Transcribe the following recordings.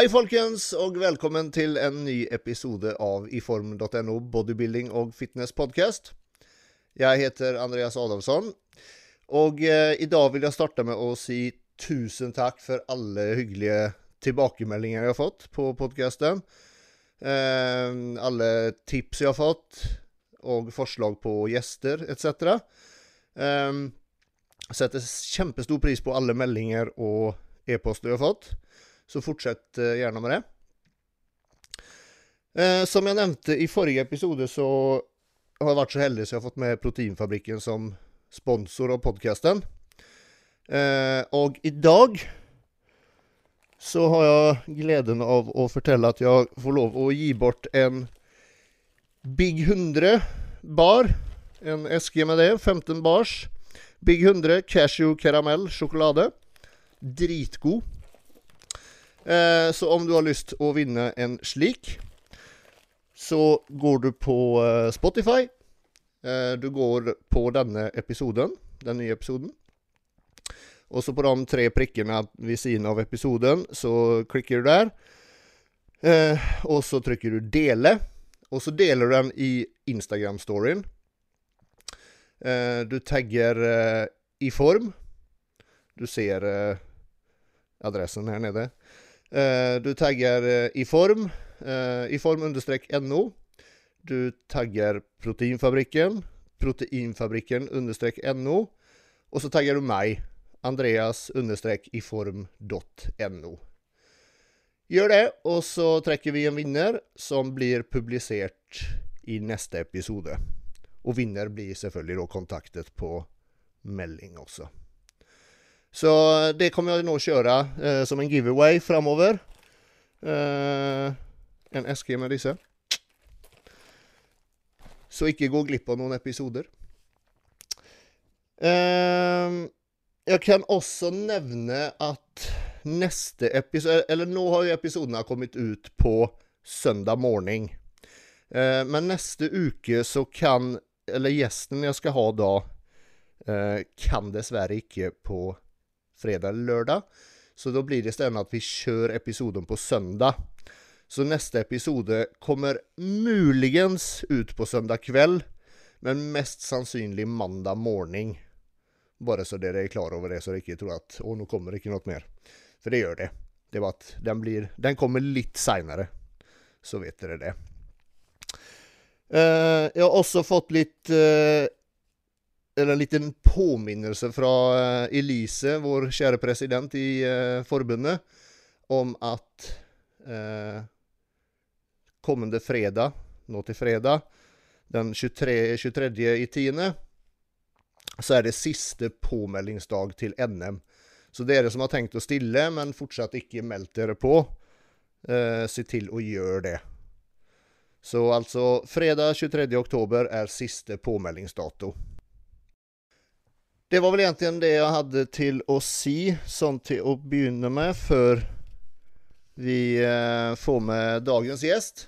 Hei, folkens, og velkommen til en ny episode av iform.no bodybuilding og fitness podcast. Jeg heter Andreas Adamsson, og eh, i dag vil jeg starte med å si tusen takk for alle hyggelige tilbakemeldinger jeg har fått på podkasten. Eh, alle tips jeg har fått, og forslag på gjester etc. Eh, setter kjempestor pris på alle meldinger og e-poster jeg har fått. Så fortsett eh, gjerne med det. Eh, som jeg nevnte i forrige episode, så har jeg vært så heldig så jeg har fått med Proteinfabrikken som sponsor av podkasten. Eh, og i dag så har jeg gleden av å fortelle at jeg får lov å gi bort en Big 100 bar. En eske med det. 15 bars. Big 100 cashew karamell sjokolade. Dritgod. Eh, så om du har lyst å vinne en slik, så går du på eh, Spotify. Eh, du går på denne episoden, den nye episoden. Og så på de tre prikkene ved siden av episoden, så klikker du der. Eh, og så trykker du 'dele', og så deler du den i Instagram-storyen. Eh, du tagger eh, i form. Du ser adressen her nede. Uh, du tagger uh, i form, uh, i form understrek no. Du tagger Proteinfabrikken, Proteinfabrikken understrek no. Og så tagger du meg, andreas-iform.no. form.no. Gjør det, og så trekker vi en vinner som blir publisert i neste episode. Og vinner blir selvfølgelig da kontaktet på melding også. Så det kommer nå å kjøre eh, som en giveaway framover. Eh, en eske med disse. Så ikke gå glipp av noen episoder. Eh, jeg kan også nevne at neste episode Eller nå har jo episodene kommet ut på søndag morgen. Eh, men neste uke så kan Eller gjesten jeg skal ha da, eh, kan dessverre ikke på fredag eller lørdag. Så da blir det isteden at vi kjører episoden på søndag. Så neste episode kommer muligens ut på søndag kveld, men mest sannsynlig mandag morgen. Bare så dere er klar over det, så dere ikke tror at å, nå kommer det ikke noe mer. For det gjør det. Det var at den, blir, den kommer litt seinere. Så vet dere det. Uh, jeg har også fått litt uh, eller en liten påminnelse fra eh, Elise, vår kjære president i eh, forbundet, om at eh, kommende fredag, nå til fredag, den 23. 23. i 10., så er det siste påmeldingsdag til NM. Så dere som har tenkt å stille, men fortsatt ikke meldt dere på, eh, se til å gjøre det. Så altså fredag 23. oktober er siste påmeldingsdato. Det var vel egentlig det jeg hadde til å si, sånn til å begynne med, før vi eh, får med dagens gjest.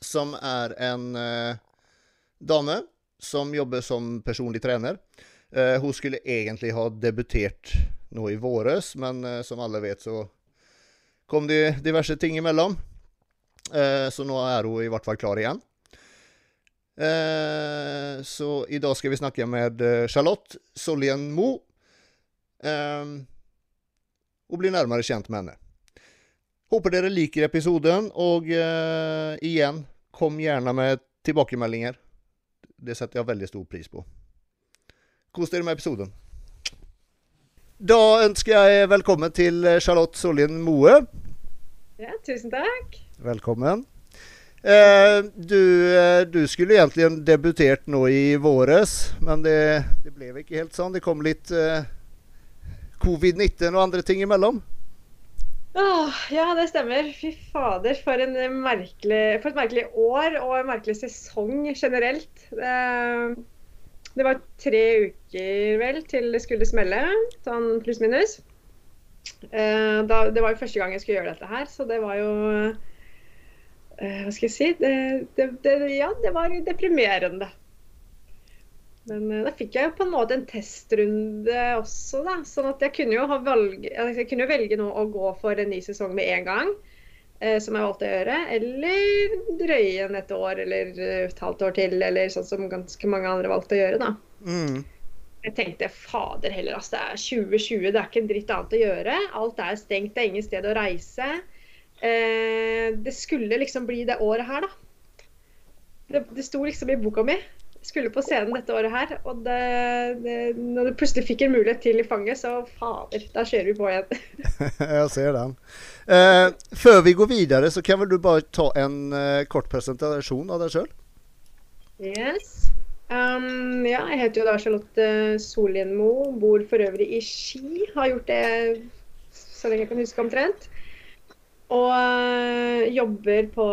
Som er en eh, dame som jobber som personlig trener. Eh, hun skulle egentlig ha debutert nå i våres, men eh, som alle vet, så kom det diverse ting imellom. Eh, så nå er hun i hvert fall klar igjen. Eh, så i dag skal vi snakke med eh, Charlotte Solien Mo. Eh, og bli nærmere kjent med henne. Håper dere liker episoden, og eh, igjen, kom gjerne med tilbakemeldinger. Det setter jeg veldig stor pris på. Kos dere med episoden. Da ønsker jeg velkommen til Charlotte Solien Moe. Ja, tusen takk. Velkommen. Eh, du, eh, du, skulle egentlig debutert nå i våres, men det, det ble ikke helt sånn. Det kom litt uh, covid-19 og andre ting imellom. Åh, ja, det stemmer. Fy fader, for, merkelig, for, et merkelig år og en merkelig sesong generelt. Det, det var tre uker vel til det skulle smelle, sånn pluss-minus. Det var jo første gang jeg skulle gjøre dette her, så det var jo hva skal jeg si det, det, det, Ja, det var deprimerende. Men uh, da fikk jeg jo på en måte en testrunde også, da. Sånn at jeg kunne jo, valg, jeg kunne velge nå å gå for en ny sesong med en gang. eh, som jeg valgte å gjøre. Eller drøye en et år eller et halvt år til. Eller sånn som ganske mange andre valgte å gjøre, da. Mm. Jeg tenkte fader heller, altså. Det er 2020, det er ikke en dritt annet å gjøre. Alt er stengt, det er ingen sted å reise. Eh, det skulle liksom bli det året her, da. Det, det sto liksom i boka mi. Skulle på scenen dette året her. Og det, det, når du plutselig fikk en mulighet til i fanget, så fader, da kjører vi på igjen. jeg ser den. Eh, før vi går videre, så kan vel du bare ta en eh, kort presentasjon av deg sjøl? Yes. Um, ja, jeg heter jo da Charlotte Soljenmo. Bor for øvrig i Ski. Har gjort det så lenge jeg kan huske omtrent. Og uh, jobber på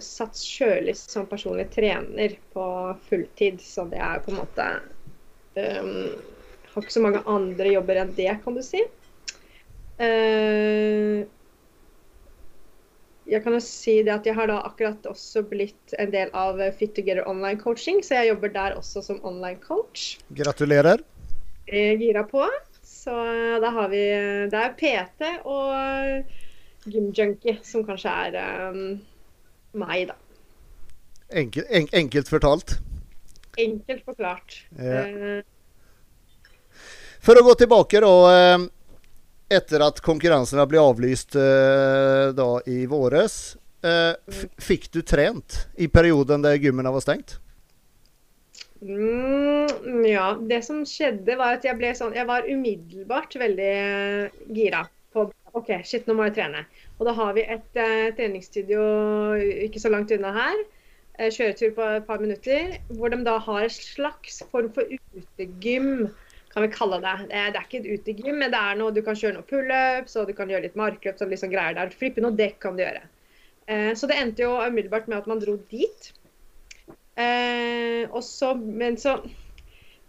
Sats Sjølis som personlig trener på fulltid. Så det er på en måte um, Har ikke så mange andre jobber enn det, kan du si. Uh, jeg kan jo si det at jeg har da akkurat også blitt en del av Fit Together online coaching, så jeg jobber der også som online coach. Gratulerer. Jeg gira på. Så da har vi Det er PT og gymjunkie som kanskje er um, meg, da. Enkel, en, enkelt fortalt? Enkelt forklart. Ja. Uh, For å gå tilbake, da. Eh, etter at konkurransene ble avlyst eh, da i våres, eh, fikk du trent i perioden der gymmene var stengt? Mm, ja. Det som skjedde, var at jeg ble sånn Jeg var umiddelbart veldig gira OK, shit, nå må jeg trene. Og da har vi et uh, treningsstudio ikke så langt unna her. Uh, kjøretur på et par minutter. Hvor de da har en slags form for utegym kan vi kalle det. Det er, det er ikke et utegym, men det er noe du kan kjøre noen pullups og du kan gjøre litt markløp. Sånn liksom greier der. Flippe noe dekk kan du gjøre. Uh, så det endte jo umiddelbart med at man dro dit. Og så, men så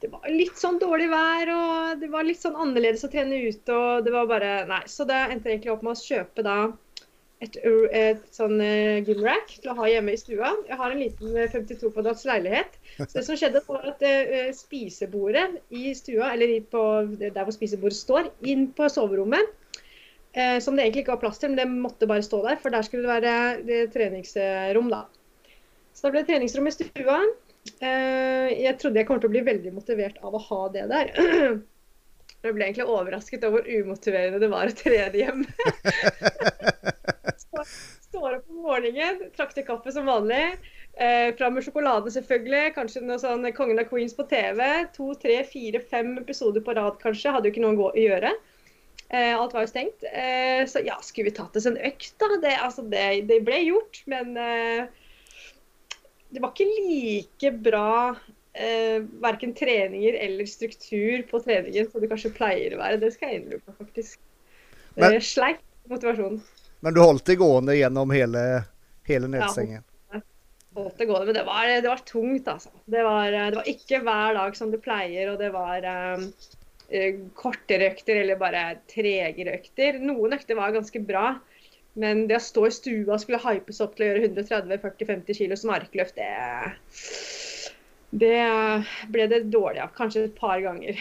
Det var litt sånn dårlig vær, og det var litt sånn annerledes å trene ute. og det var bare, nei, Så det endte egentlig opp med å kjøpe da et, et sånn uh, gymrack til å ha hjemme i stua. Jeg har en liten 52 eh, kvadrats leilighet. Så det som skjedde var at uh, spisebordet i stua, eller på, der hvor spisebordet står, inn på soverommet, uh, som det egentlig ikke var plass til, men det måtte bare stå der, for der skulle det være det treningsrom, da. Så da ble det treningsrom i stua. Jeg trodde jeg kom til å bli veldig motivert av å ha det der. Jeg ble egentlig overrasket over hvor umotiverende det var å trene hjemme. Står opp om morgenen, trakter kaffe som vanlig. Eh, fram med sjokolade, selvfølgelig. Kanskje noe sånn Kongen av Queens på TV. To, tre, fire, fem episoder på rad, kanskje. Hadde jo ikke noe å gjøre. Eh, alt var jo stengt. Eh, så ja, skulle vi tatt oss en økt, da? Det, altså, det, det ble gjort, men eh, det var ikke like bra eh, verken treninger eller struktur på treningen som det kanskje pleier å være. Det skal jeg innrømme, faktisk. Det men, sleit motivasjonen. Men du holdt det gående gjennom hele, hele nedstengingen? Ja, holdt det gående, men det var, det var tungt, altså. Det var, det var, ikke hver dag som det pleier, og det var um, kortere økter eller bare tregere økter. Noen økter var ganske bra. Men det å stå i stua og skulle hypes opp til å gjøre 130-40-50 kg som arkløft, det, det ble det dårlig av. Kanskje et par ganger.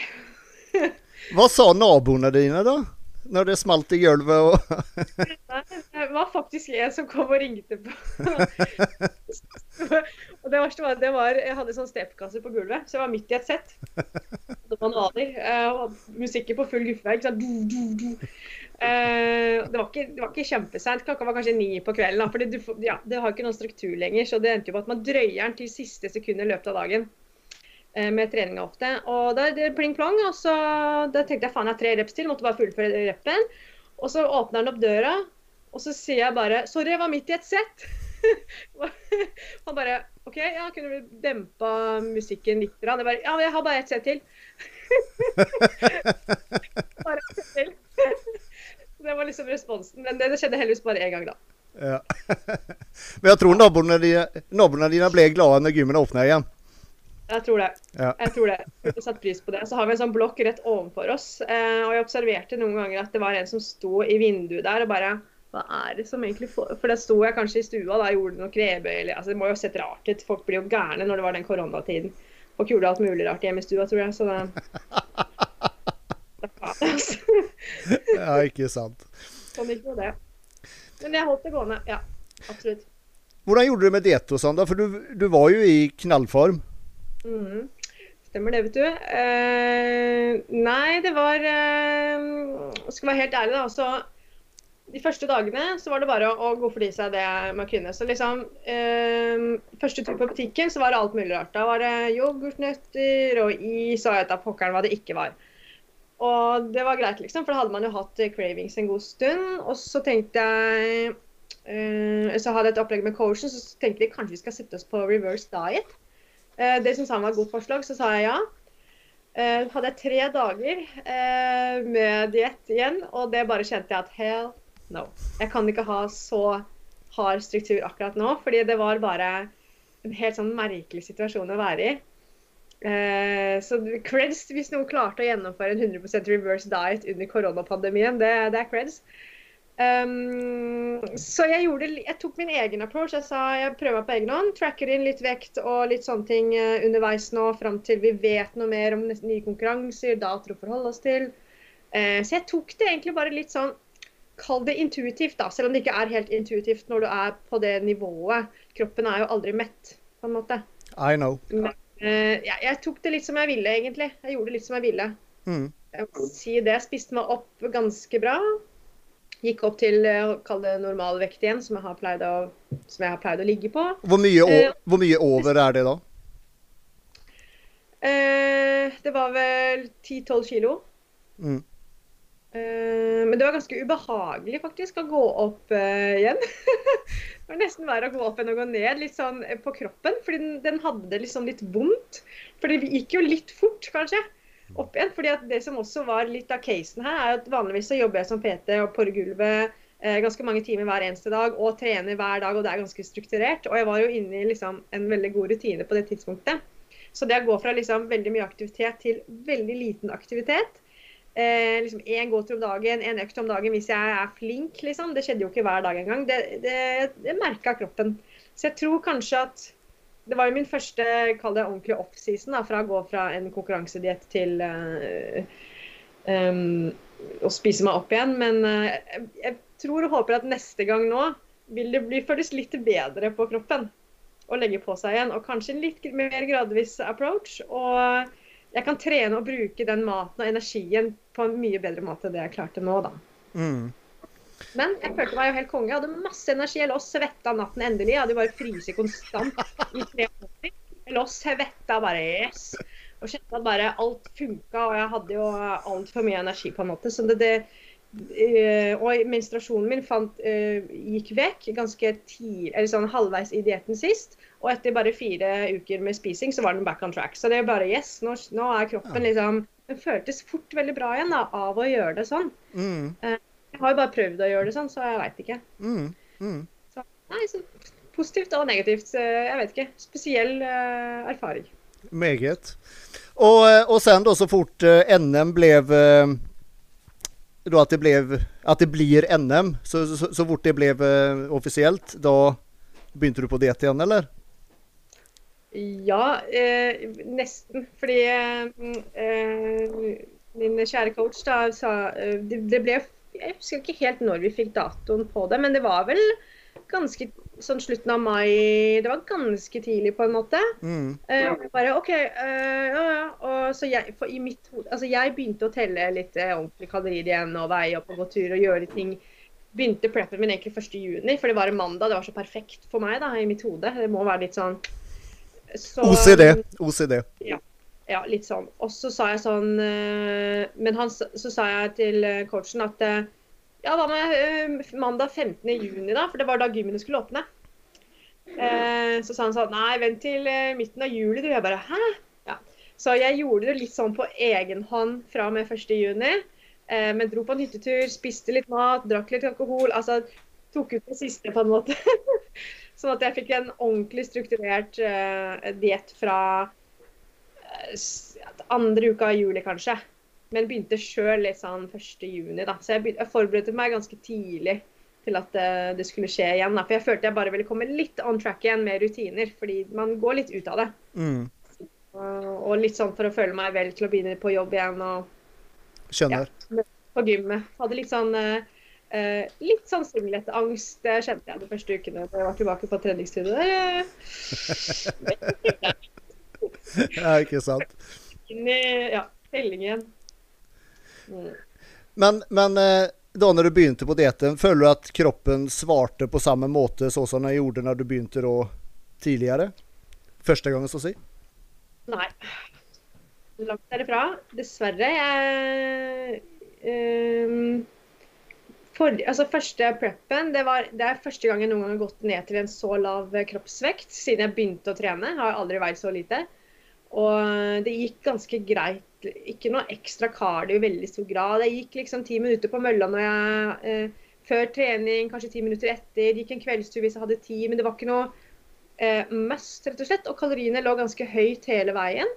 Hva sa naboene dine, da? når det smalt i gulvet og Det var faktisk en som kom og ringte på. og det verste var, det var Jeg hadde sånn stepkasse på gulvet, så jeg var midt i et sett. Det manualer. Uh, musikken på full guffe. Uh, det, var ikke, det ikke kjempeseint. Klokka var kanskje ni på kvelden. Da, fordi du, ja, det har ikke noen struktur lenger, så det endte jo på at man drøyer den til siste sekund i løpet av dagen. Eh, med treninga ofte. Og da er det pling-plong, og så da tenkte jeg faen, jeg har tre reps til, måtte bare fullføre repen. Og så åpner han opp døra, og så sier jeg bare Sorry, jeg var midt i et sett. han bare OK, ja, kunne vi dempa musikken litt? Jeg bare, ja, jeg har bare ett sett til. bare ett sett til. Det var liksom responsen. Men det, det skjedde heldigvis bare én gang, da. Ja. Men jeg tror naboene dine, naboene dine ble glade når gymmen åpna igjen. Jeg tror det. Ja. Jeg tror det. Jeg satt pris på det. Så har vi en sånn blokk rett ovenfor oss. Eh, og jeg observerte noen ganger at det var en som sto i vinduet der og bare Hva er det som egentlig får For da sto jeg kanskje i stua, da gjorde noe knebøy eller altså Det må jo ha sett rart ut. Folk blir jo gærne når det var den koronatiden. Folk gjorde alt mulig rart hjemme i stua, tror jeg. Så det, det faen, altså. Ja, ikke sant. Sånn ikke jo det. Men jeg holdt det gående. Ja, absolutt. Hvordan gjorde du det med diett og sånn, da? For du, du var jo i knallform. Mhm. Stemmer det, vet du. Eh, nei, det var eh, Skal være helt ærlig, da. Så de første dagene så var det bare å, å gå for seg det man kunne. Så liksom eh, Første tur på butikken så var det alt mulig rart. Da var det yoghurtnøtter og is og jeg vet da pokkeren hva det ikke var. Og det var greit, liksom, for da hadde man jo hatt eh, cravings en god stund. Og så tenkte jeg uh, Så hadde jeg et opplegg med coachen, så tenkte vi kanskje vi skal sette oss på reverse diet. Uh, det syntes han var et godt forslag, så sa jeg ja. Uh, hadde jeg tre dager uh, med diett igjen, og det bare kjente jeg at hell no. Jeg kan ikke ha så hard struktur akkurat nå, fordi det var bare en helt sånn merkelig situasjon å være i. Eh, så creds hvis noen klarte å gjennomføre en 100% reverse diet under koronapandemien. Det, det er creds. Um, så jeg, gjorde, jeg tok min egen approach. Jeg sa jeg prøver på egen hånd. Tracker inn litt vekt og litt sånne ting uh, underveis nå fram til vi vet noe mer om nye konkurranser, datoer å forholde oss til. Eh, så jeg tok det egentlig bare litt sånn Kall det intuitivt, da. Selv om det ikke er helt intuitivt når du er på det nivået. Kroppen er jo aldri mett, på en måte. I know. Men uh, jeg, jeg tok det litt som jeg ville, egentlig. Jeg gjorde det litt som jeg ville. Mm. Jeg må si det. Jeg spiste meg opp ganske bra. Gikk opp til eh, kall det normalvekt igjen, som jeg, har pleid å, som jeg har pleid å ligge på. Hvor mye, Eh, hvor mye over er det da? Eh, det var vel 10-12 kilo. Mm. Men det var ganske ubehagelig faktisk å gå opp uh, igjen. det var nesten verre å gå opp enn å gå ned litt sånn eh, på kroppen. Fordi den, den hadde det liksom litt vondt. For det gikk jo litt fort, kanskje, opp igjen. fordi det som også var litt av casen her, er at vanligvis så jobber jeg som PT og på gulvet eh, ganske mange timer hver eneste dag og trener hver dag, og det er ganske strukturert. Og jeg var jo inne i liksom en veldig god rutine på det tidspunktet. Så det å gå fra liksom veldig mye aktivitet til veldig liten aktivitet eh, liksom Én gåtur om dagen, én økt om dagen hvis jeg er flink, liksom. Det skjedde jo ikke hver dag engang. Det, det, det merka kroppen. Så jeg tror kanskje at det var jo min første kall det ordentlig offseason, fra å gå fra en konkurransediett til eh, um, å spise meg opp igjen. Men jeg, jeg tror og håper at neste gang nå vil det bli, føles litt bedre på kroppen å legge på seg igjen. Og kanskje en litt mer gradvis approach. Og jeg kan trene og bruke den maten og energien på en mye bedre måte enn det jeg klarte nå, da. Mm. Men jeg følte meg jo helt konge. Jeg hadde masse energi. Jeg lå og svetta natten endelig. Jeg hadde jo bare fryst konstant i tre måneder. Jeg lå og svetta bare yes. Og kjente at bare alt funka, og jeg hadde jo altfor mye energi på en måte. Så det, det Uh, og menstruasjonen min fant, uh, gikk vekk ganske tid, eller sånn halvveis i dietten sist. Og etter bare fire uker med spising, så var den back on track. Så det er bare yes, nå, nå er kroppen liksom føltes fort veldig bra igjen da, av å gjøre det sånn. Mm. Jeg har jo bare prøvd å gjøre det sånn, så jeg veit ikke. Mm. Mm. Så, nei, så positivt og negativt. Jeg vet ikke. Spesiell uh, erfaring. Meget. Og, og sen da så fort eh, NM ble eh, då at, det blev at det blir NM så, så, så fort det ble offisielt, da begynte du på DT igjen eller? Ja, eh, nesten. Fordi eh, min kjære coach da sa eh, det, det ble Jeg husker ikke helt når vi fikk datoen på det, men det var vel ganske sånn slutten av mai Det var ganske tidlig, på en måte. Mm. Eh, bare OK, eh, ja ja. Og så jeg, for i mitt hode Altså, jeg begynte å telle litt ordentlig ordentlige kalorier igjen og veie opp og gå tur og gjøre ting. Begynte preppen min egentlig 1.6, for det var en mandag. Det var så perfekt for meg da, i mitt hode. Det må være litt sånn så, OCD. OCD. Ja, litt sånn. Og så sa jeg sånn eh, Men han, så sa jeg til eh, coachen at eh, ja, hva med eh, mandag 15. juni, da? For det var da gymmene skulle åpne. Så sa han sånn Nei, vent til midten av juli, du. Jeg bare Hæ? Ja. Så jeg gjorde det litt sånn på egen hånd fra og med 1. juni. Men dro på en hyttetur, spiste litt mat, drakk litt alkohol. Altså tok ut det siste, på en måte. sånn at jeg fikk en ordentlig strukturert uh, diett fra eh, andre uka i juli, kanskje. Men begynte sjøl litt sånn 1. juni, da. Så jeg, begynte, jeg forberedte meg ganske tidlig til at uh, det skulle skje igjen. Da. For jeg følte jeg bare ville komme litt on track igjen med rutiner. Fordi man går litt ut av det. Mm. og litt sånn for å føle meg vel til å begynne på jobb igjen og Skjønner. på gymmet. Hadde litt sånn eh, eh, litt sånn singletangst, det kjente jeg de første ukene da jeg var tilbake på treningsstudio. Ja, ikke sant. inn i ja, telling igjen. Mm. Men, men eh, da når du begynte på dietten, føler du at kroppen svarte på samme måte sånn som den gjorde når du begynte da tidligere? Første gangen, så å si? Nei. Langt derifra. Dessverre. Jeg ehm, for, altså Første preppen det, var, det er første gang jeg noen gang har gått ned til en så lav kroppsvekt siden jeg begynte å trene. Jeg har aldri veid så lite. Og det gikk ganske greit. Ikke noe ekstra cardio i veldig stor grad. Jeg gikk liksom ti minutter på mølla når jeg, eh, før trening, kanskje ti minutter etter. Gikk en kveldstur hvis jeg hadde tid, men det var ikke noe eh, must, rett og slett. Og kaloriene lå ganske høyt hele veien.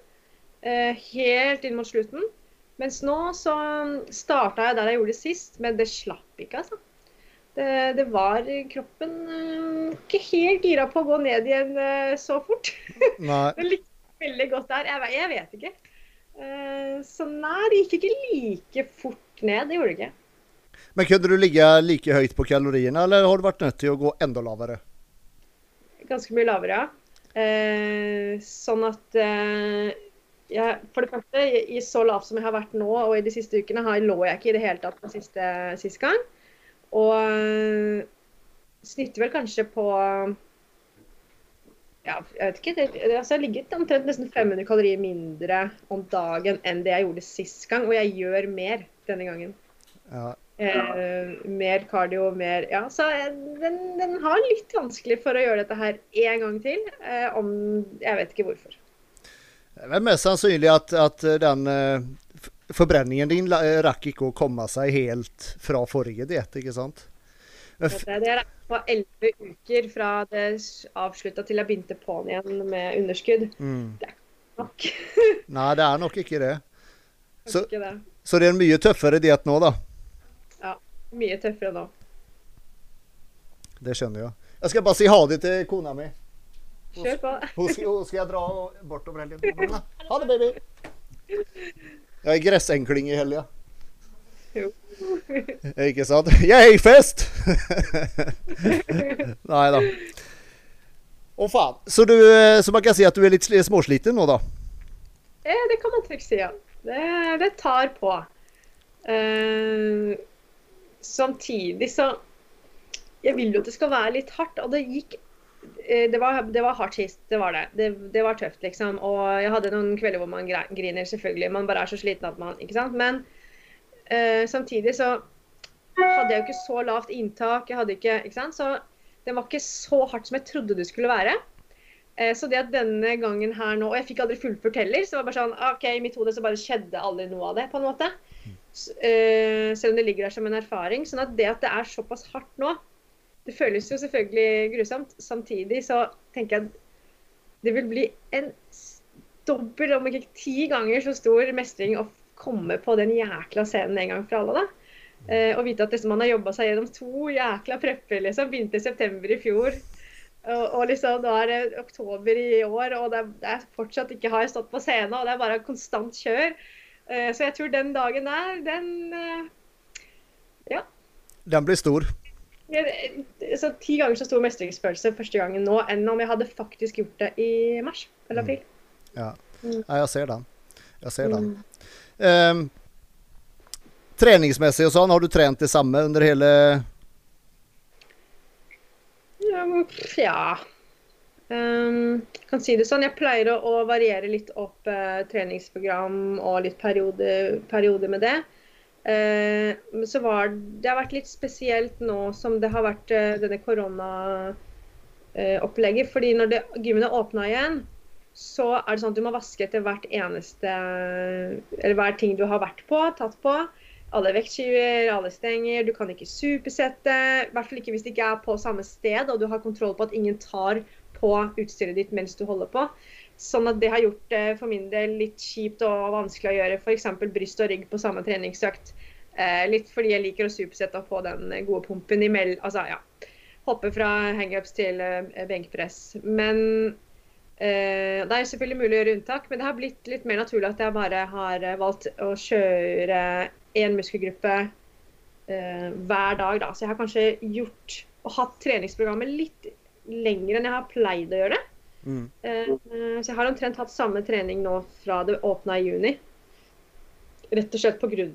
Eh, helt inn mot slutten. Mens nå så starta jeg der jeg gjorde det sist, men det slapp ikke, altså. Det, det var kroppen eh, ikke helt gira på å gå ned igjen eh, så fort. Nei. Det likte veldig godt der. Jeg, jeg vet ikke. Eh, så nei, det gikk ikke like fort ned. Det gjorde det ikke. Men kunne du ligge like høyt på kaloriene, eller har du vært nødt til å gå enda lavere? Ganske mye lavere, ja. Eh, sånn at eh, jeg, For det første, i, så lavt som jeg har vært nå og i de siste ukene, har, lå jeg ikke i det hele tatt på siste, sist gang. Og eh, snitter vel kanskje på ja, jeg vet ikke. Det, altså, jeg har ligget omtrent nesten 500 kalorier mindre om dagen enn det jeg gjorde sist gang. Og jeg gjør mer denne gangen. Ja. Eh, mer cardio, mer Ja, så eh, den, den har litt vanskelig for å gjøre dette her en gang til. Eh, om Jeg vet ikke hvorfor. Det er mest sannsynlig at, at den eh, forbrenningen din rakk ikke å komme seg helt fra forrige diett, ikke sant? Det det er på elleve uker fra det avslutta til jeg begynte på'n igjen med underskudd. mm. Nok. Nei, det er nok ikke det. Så- Ikke det. Så det er en mye tøffere diett nå, da. Ja. Mye tøffere nå. Det skjønner jeg. Jeg skal bare si ha det til kona mi. Kjør på. Hun skal, jeg dra bortover helgen. Ha det, baby. Jeg er gressenkling i helga. Jo. Ikke sant? Yay, fest! Nei da. Å faen. Så, du, så man kan si at du er litt småsliten nå, da? Eh, det kan man trygt si, ja. Det, det tar på. Uh, samtidig så Jeg vil jo at det skal være litt hardt, og det gikk det var, det var hardt sist, det var det. det. Det var tøft, liksom. Og jeg hadde noen kvelder hvor man griner, selvfølgelig. Man bare er så sliten at man Ikke sant. Men uh, samtidig så hadde jeg jo ikke så lavt inntak. Jeg hadde ikke Ikke sant. Så det var ikke så hardt som jeg trodde det skulle være. Eh, Så det at denne gangen her nå Og jeg fikk aldri fullført heller, så det var bare sånn OK, i mitt hode så bare skjedde aldri noe av det, på en måte. Eh, Selv om det ligger der som en erfaring. Sånn at det at det er såpass hardt nå, det føles jo selvfølgelig grusomt. Samtidig så tenker jeg at det vil bli en dobbel, om ikke ti ganger så stor mestring å komme på den jækla scenen en gang for alle, da. Eh, og vite at liksom, man har jobba seg gjennom to jækla prepper, liksom. Begynte i september i fjor. Og, og liksom, nå er det oktober i år, og det er, det er fortsatt ikke har jeg stått på scenen. Og det er bare konstant kjør. Eh, så jeg tror den dagen der, den eh, Den blir stor. Jeg- så Ti ganger så stor mestringsfølelse første gangen nå enn om jeg hadde faktisk gjort det i mars eller april. Ja. Mm. ja, jeg ser den. Jeg ser den. Mm. Um, treningsmessig og sånn, har du trent det samme under hele Ja, men, ja. Ehm, kan si det sånn. Jeg pleier å, å variere litt opp uh, treningsprogram og litt perioder periode med det. Eh, men så var det har vært litt spesielt nå som det har vært eh, denne koronaopplegget. fordi når gymmene åpna igjen, så er det sånn at du må vaske etter hvert eneste Eller hver ting du har vært på, tatt på. Alle vektskiver, alle stenger. Du kan ikke supersette. I hvert fall ikke hvis det ikke er på samme sted og du har kontroll på at ingen tar på utstyret ditt mens du holder på. Sånn at det har gjort det for min del litt kjipt og vanskelig å gjøre f.eks. bryst og rygg på samme treningsøkt. Eh, litt fordi jeg liker å supersette og få den gode pumpen imellom. Altså, ja. Hoppe fra hangups til eh, benkpress. Men Eh, det er selvfølgelig mulig å gjøre unntak, men det har blitt litt mer naturlig at jeg bare har eh, valgt å kjøre én muskelgruppe eh, hver dag. Da. Så jeg har kanskje gjort og hatt treningsprogrammet litt lenger enn jeg har pleid å gjøre det. Mm. Eh, så jeg har omtrent hatt samme trening nå fra det åpna i juni. Rett og slett pga.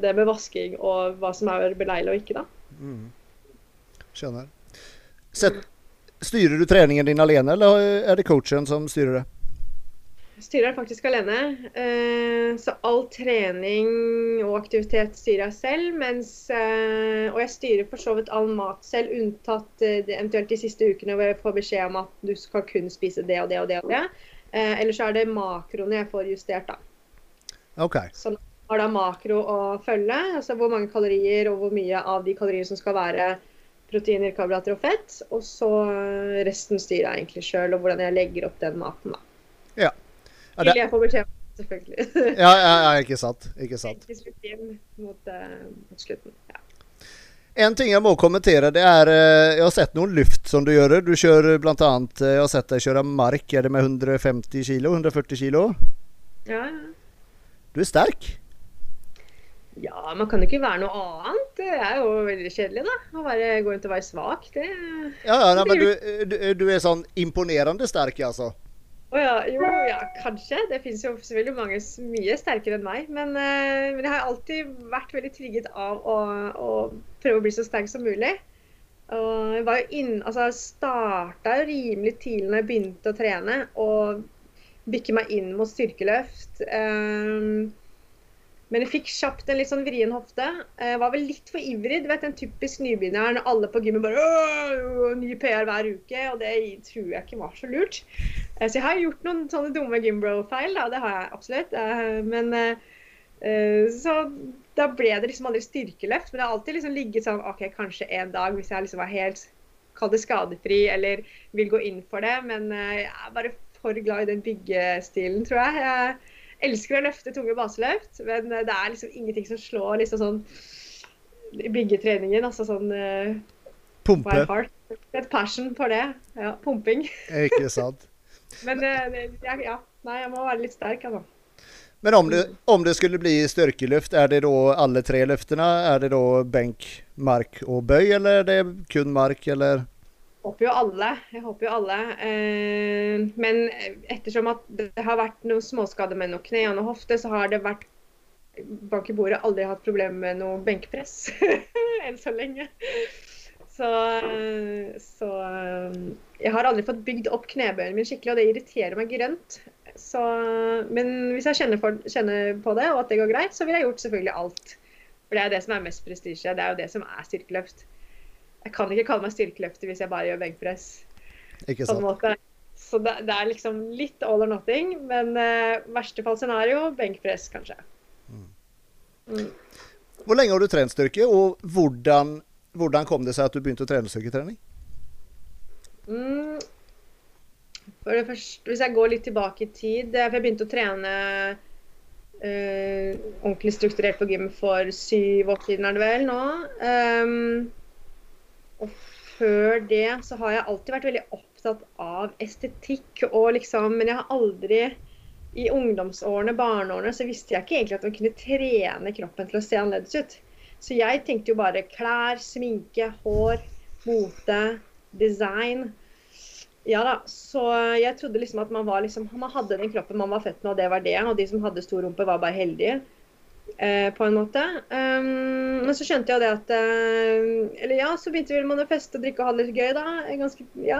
det med vasking og hva som er beleilig og ikke, da. Mm. Skjønner. Sett, styrer du treningen din alene, eller er det coachen som styrer det? Styrer faktisk alene. Eh, så all trening og aktivitet styrer jeg selv. Mens, eh, og jeg styrer for så vidt all mat selv, unntatt eh, eventuelt de siste ukene hvor jeg får beskjed om at du skal kun spise det og det og det. og det. Eller så er det makroene jeg får justert, da. Okay. Så har da makro å følge, altså hvor mange kalorier og hvor mye av de kaloriene som skal være proteiner, karbohydrater og fett. Og så resten styrer jeg egentlig sjøl, og hvordan jeg legger opp den maten. da. Ja. Vil jeg få beskjed om, selvfølgelig. ja, ja, ja, ikke sant. Ikke sant. Mot, mot slutten. Ja. En ting jeg må kommentere, det er eh, Jeg har sett noen luft som du gjør. Du kjører bl.a. Eh, jeg har sett deg kjøre mark. Er det med 150 kilo? 140 kilo? Ja, ja. Du er sterk. Ja, man kan jo ikke være noe annet. Det er jo veldig kjedelig, da. Å bare gå rundt og være svak. Det Ja, ja nei, men du, du, du, er sånn imponerende sterk, altså? Å ja. Jo, ja, kanskje. Det finnes jo selvfølgelig mange mye sterkere enn meg. Men, uh, men jeg har alltid vært veldig trigget av å, å, prøve å bli så sterk som mulig. Og jeg var jo inn, altså starta rimelig tidlig når jeg begynte å trene, og bikke meg inn mot styrkeløft. Um, men jeg fikk kjapt en litt sånn vrien hofte. Jeg var vel litt for ivrig. Du vet en typisk nybegynner når alle på gymmet bare Åh, ny PR hver uke. Og det tror jeg ikke var så lurt. Eh, så jeg har gjort noen sånne dumme gymbro-feil, da. Det har jeg absolutt. Eh, men eh, så da ble det liksom aldri styrkeløft. Men det har alltid liksom ligget sånn OK, kanskje en dag hvis jeg liksom var helt Kall det skadefri eller vil gå inn for det. Men jeg er bare for glad i den byggestilen, tror jeg. jeg elsker å løfte tunge baseløft, men eh, det er liksom ingenting som slår liksom sånn byggetreningen. Altså sånn uh, Pumpe. Et passion for det. Ja, pumping. Ikke sant. men uh, ja, nei, jeg må være litt sterk, altså. Men om det, om det skulle bli styrkeløft, er det da alle tre løftene? Er det da benk, mark og bøy, eller er det kun mark, eller? Håper jo alle. Jeg håper jo alle. Eh, men ettersom at det har vært noen småskader med noe kne og noen hofte, så har det vært bak i bordet aldri hatt problemer med noe benkpress enn så lenge. Så, så, jeg har aldri fått bygd opp knebøyen min skikkelig, og det irriterer meg grønt. Så, men hvis jeg kjenner, for, kjenner, på det, og at det går greit, så vil jeg gjort selvfølgelig alt. For det er det som er mest prestisje. Det er jo det som er styrkeløft. Jeg kan ikke kalle meg styrkeløfter hvis jeg bare gjør benkpress. Ikke sant. Så det, det, er liksom litt all or nothing. Men uh, verste fall scenario benkpress, kanskje. Mm. Mm. Hvor lenge har du trent styrke, og hvordan, hvordan, kom det seg at du begynte å trene styrketrening? Mm. For det første, hvis jeg går litt tilbake i tid For jeg begynte å trene uh, ordentlig strukturert på gym for syv år siden, er det vel nå. Um, og før det så har jeg alltid vært veldig opptatt av estetikk og liksom Men jeg har aldri i ungdomsårene, barneårene, så visste jeg ikke egentlig at man kunne trene kroppen til å se annerledes ut. Så jeg tenkte jo bare klær, sminke, hår, mote, design. Ja da. Så jeg trodde liksom at man var liksom Man hadde den kroppen man var født med, og det var det. Og de som hadde stor rumpe, var bare heldige. Eh, på en måte. Um, men så skjønte jeg det at uh, Eller ja, så begynte man å feste og drikke og ha det litt gøy, da. Ganske, ja.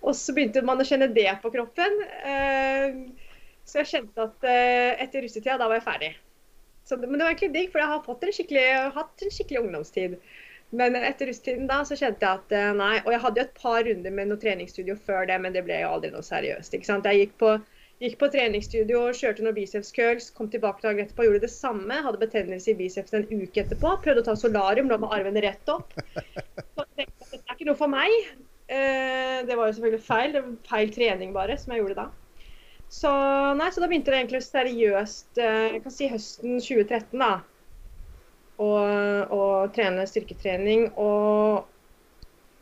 Og så begynte man å kjenne det på kroppen. Uh, så jeg kjente at uh, etter russetida, da var jeg ferdig. Så, men det var egentlig digg, for jeg har en hatt en skikkelig ungdomstid. Men etter russetiden da, så kjente jeg at nei. Og jeg hadde jo et par runder med noe treningsstudio før det, men det ble jo aldri noe seriøst. ikke sant? Jeg gikk på Gikk på treningsstudio, kjørte noen biceps curls, kom tilbake dagen etterpå, gjorde det samme. Hadde betennelse i biceps en uke etterpå. Prøvde å ta solarium, lå med armene rett opp. Så tenkte jeg at det er ikke noe for meg. Eh, det var jo selvfølgelig feil. Det var feil trening bare, som jeg gjorde da. Så, nei, så da begynte det egentlig seriøst eh, jeg kan si høsten 2013 da, å trene styrketrening. Og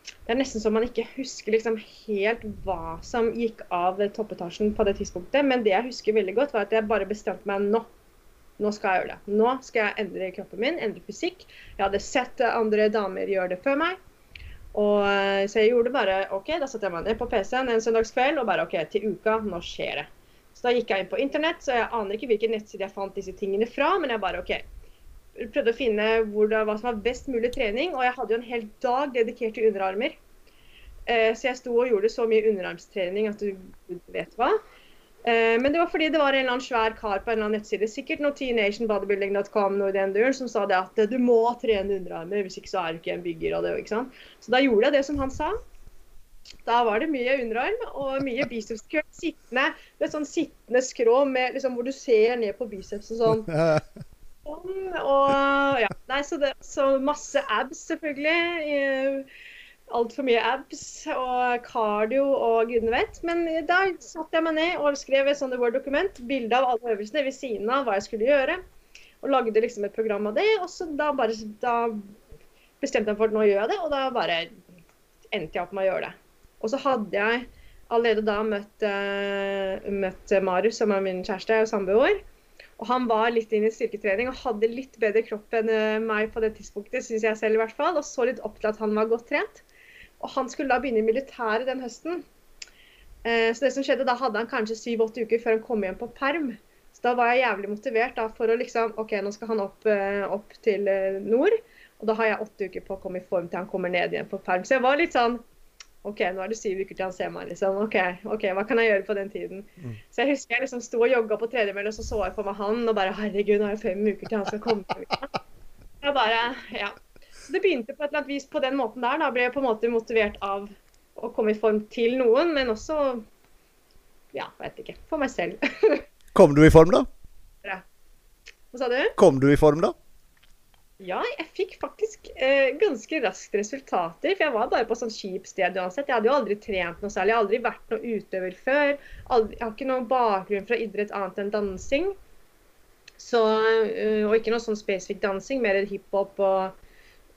det er nesten så man ikke husker liksom helt hva som gikk av toppetasjen på det tidspunktet. Men det jeg husker veldig godt, var at jeg bare bestemte meg nå. Nå skal jeg gjøre det. Nå skal jeg endre kroppen min, endre fysikk. Jeg hadde sett andre damer gjøre det før meg. Og Så jeg gjorde bare OK, da satte jeg meg ned på PC-en en søndagskveld og bare OK, til uka, nå skjer det. Så da gikk jeg inn på internett, så jeg aner ikke hvilken nettside jeg fant disse tingene fra, men jeg bare OK. Prøvde å finne det, hva som var best mulig trening, og jeg hadde jo en hel dag dedikert til underarmer. Eh, så jeg sto og gjorde så mye underarmstrening at du vet hva. Eh, men det var fordi det var en eller annen svær kar på en eller annen nettside, sikkert noe teenationbodybuilding.com noe i den duren, som sa det at du må trene underarmer, hvis ikke så er du ikke en bygger. Og det, ikke sant? Så da gjorde jeg det som han sa. Da var det mye underarm og mye bicepskøl. Sittende, med sånn sittende skrå med, liksom, hvor du ser ned på bicepsen sånn. og ja, nei, så, det, så masse abs, selvfølgelig altfor mye abs og cardio og gudene vet. Men da satte jeg meg ned og skrev et sånt Word-dokument, bilde av alle øvelsene ved siden av hva jeg skulle gjøre. Og lagde liksom et program av det. Og så da, bare, da bestemte jeg for at nå gjør jeg det, og da bare endte jeg opp med å gjøre det. Og så hadde jeg allerede da møtt, uh, møtt Marius, som er min kjæreste og samboer. Og han var litt inn i styrketrening og hadde litt bedre kropp enn eh, meg på det tidspunktet, syns jeg selv i hvert fall. Og så litt opp til at han var godt trent. Og han skulle da begynne i militæret den høsten. Eh, så det som skjedde, da hadde han kanskje syv-åtte uker før han kom hjem på perm. Så da var jeg jævlig motivert da, for å liksom OK, nå skal han opp, eh, opp, til nord. Og da har jeg åtte uker på å komme i form til han kommer ned igjen på perm. Så jeg var litt sånn OK, nå er det syv uker til han ser meg, liksom. OK, ok, hva kan jeg gjøre på den tiden? Mm. Så jeg husker jeg liksom sto og jogga på tredjemølla, og så så jeg for meg han, og bare herregud, nå er det fem uker til han skal komme. Jeg bare, ja. Så det begynte på et eller annet vis på den måten der. Da ble jeg på en måte motivert av å komme i form til noen, men også ja, vet ikke. For meg selv. Kom du i form, da? Ja. Hva sa du? Kom du i form, da? Ja, jeg fikk faktisk eh, ganske raskt resultater. For jeg var bare på sånn kjip sted uansett. Jeg hadde jo aldri trent noe særlig. Jeg har aldri vært noe utøver før. Aldri, jeg har ikke noen bakgrunn fra idrett annet enn dansing. Så, øh, og ikke noe sånn spesifikk dansing, mer hiphop og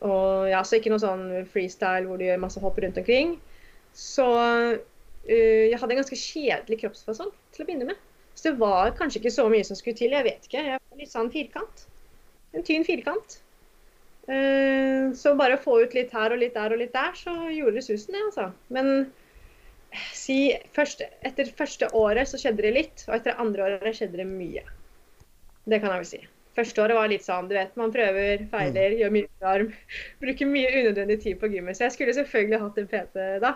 og ja, så ikke noe sånn freestyle hvor du gjør masse hopp rundt omkring. Så uh, jeg hadde en ganske kjedelig kroppsfasong til å begynne med. Så det var kanskje ikke så mye som skulle til. Jeg vet ikke. Jeg var litt sånn firkant. En tynn firkant. Uh, så bare å få ut litt her og litt der og litt der, så gjorde det susen, det, altså. Men si først, etter første året så skjedde det litt, og etter andre året skjedde det mye. Det kan jeg vel si. Første året var litt sånn, du vet, man prøver, feiler, mm. gjør mye arm. Bruker mye unødvendig tid på gymmet. Så jeg skulle selvfølgelig hatt en PT da.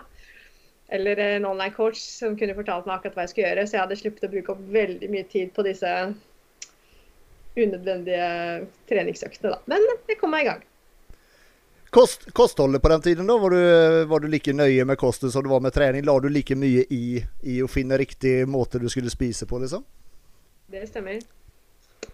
Eller en online coach som kunne fortalt meg akkurat hva jeg skulle gjøre. Så jeg hadde sluppet å bruke opp veldig mye tid på disse unødvendige treningsøktene, da. Men jeg kom meg i gang. Kost, kostholdet på den tiden, da? Var du, var du, like nøye med kostet som du var med trening? La du like mye i, i å finne riktig måte du skulle spise på, liksom? Det stemmer.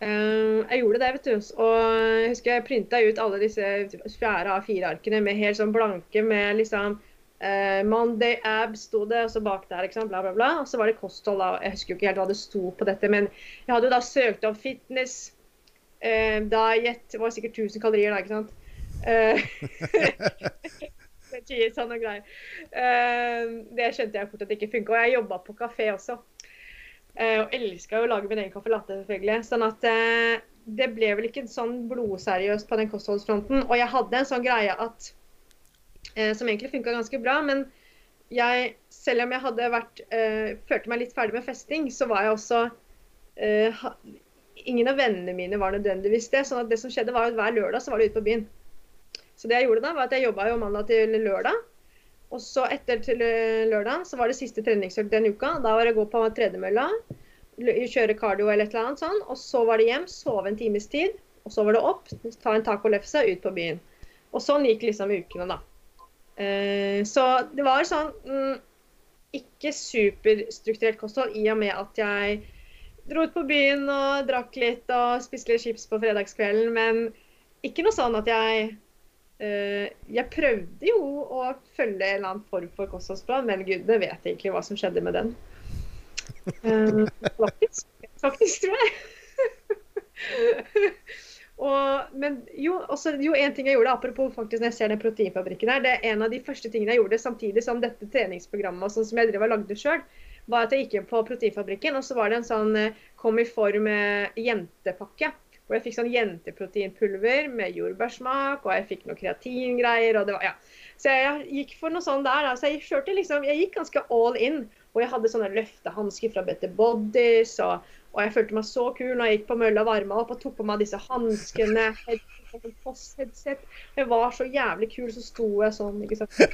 Uh, jeg gjorde det, vet du. Og jeg husker jeg printa ut alle disse fjerde A4-arkene med helt sånn blanke med liksom uh, Monday abs sto det, og så bak der, ikke sant, bla, bla, bla. Og så var det kosthold, da. Jeg husker jo ikke helt hva det sto på dette, men jeg hadde jo da søkt om fitness, uh, diet Det var sikkert 1000 kalorier da, ikke sant. sånn og greier. det skjønte jeg fort at det ikke funka. Og jeg jobba på kafé også. Uh, og elska å lage min egen caffè latte, selvfølgelig. Sånn at uh, det ble vel ikke sånn blodseriøst på den kostholdsfronten. Og jeg hadde en sånn greie at eh, Som egentlig funka ganske bra, men jeg, selv om jeg hadde vært Følte meg litt ferdig med festing, så var jeg også Ingen av vennene mine var nødvendigvis det. sånn at det som skjedde var at hver lørdag så var det ute på byen. Så det jeg gjorde da, var at jeg jobba jo mandag til lørdag. Og så etter til eh, lørdag så var det siste treningsøkt den uka. Da var det å gå på tredemølla, kjøre cardio eller et eller annet sånn. Og så var det hjem, sove en times tid. Og så var det opp, ta en tacolefse, ut på byen. Og sånn gikk liksom ukene, da. Eh, så det var sånn mm, ikke superstrukturert kosthold i og med at jeg dro ut på byen og drakk litt og spiste litt chips på fredagskvelden. Men ikke noe sånn at jeg Uh, jeg prøvde jo å følge en eller annen form for kostholdsplan, men gudene vet egentlig hva som skjedde med den. Uh, faktisk, faktisk, tror jeg. Men jo, også, jo, en ting jeg gjorde, apropos faktisk når jeg ser den proteinfabrikken her, det er en av de første tingene jeg gjorde samtidig som dette treningsprogrammet sånn som jeg drev og lagde sjøl, var at jeg gikk inn på proteinfabrikken, og så var det en sånn eh, kom i form eh, jentepakke. Hvor jeg fikk sånn jenteproteinpulver med jordbærsmak, og jeg fikk noe kreatingreier. og det var, ja. Så jeg gikk for noe sånn der. Da. Så jeg liksom, jeg gikk ganske all in. Og jeg hadde sånne løftehansker fra Better Bodies. Og, og, jeg følte meg så kul når jeg gikk på mølla, varma opp og tok på meg disse hanskene. Jeg var så jævlig kul, så sto jeg sånn, ikke sant.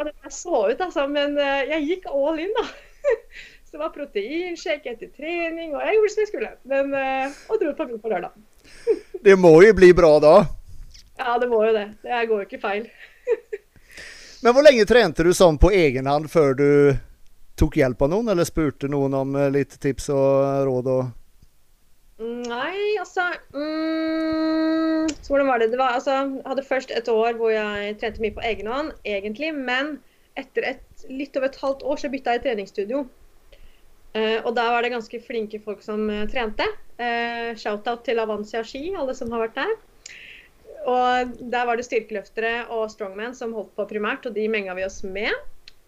Jeg så ut, altså, men eh, jeg gikk all in, da. Så det var proteinshake etter trening, og jeg gjorde som jeg skulle. Men, eh, og dro på byen på lørdag. Det må jo bli bra da? Ja, det må jo det. Det går jo ikke feil. Men hvor lenge trente du sånn på egen hånd før du tok hjelp av noen, eller spurte noen om eh, litt tips og råd? og Nei, altså mm, Hvordan var det? det var, altså, jeg hadde først et år hvor jeg trente mye på egen hånd, egentlig. Men etter et, litt over et halvt år så bytta jeg treningsstudio. Uh, og der var det ganske flinke folk som uh, trente. Uh, Shout-out til Avancia Ski, alle som har vært der. Og der var det styrkeløftere og strongman som holdt på primært, og de menga vi oss med.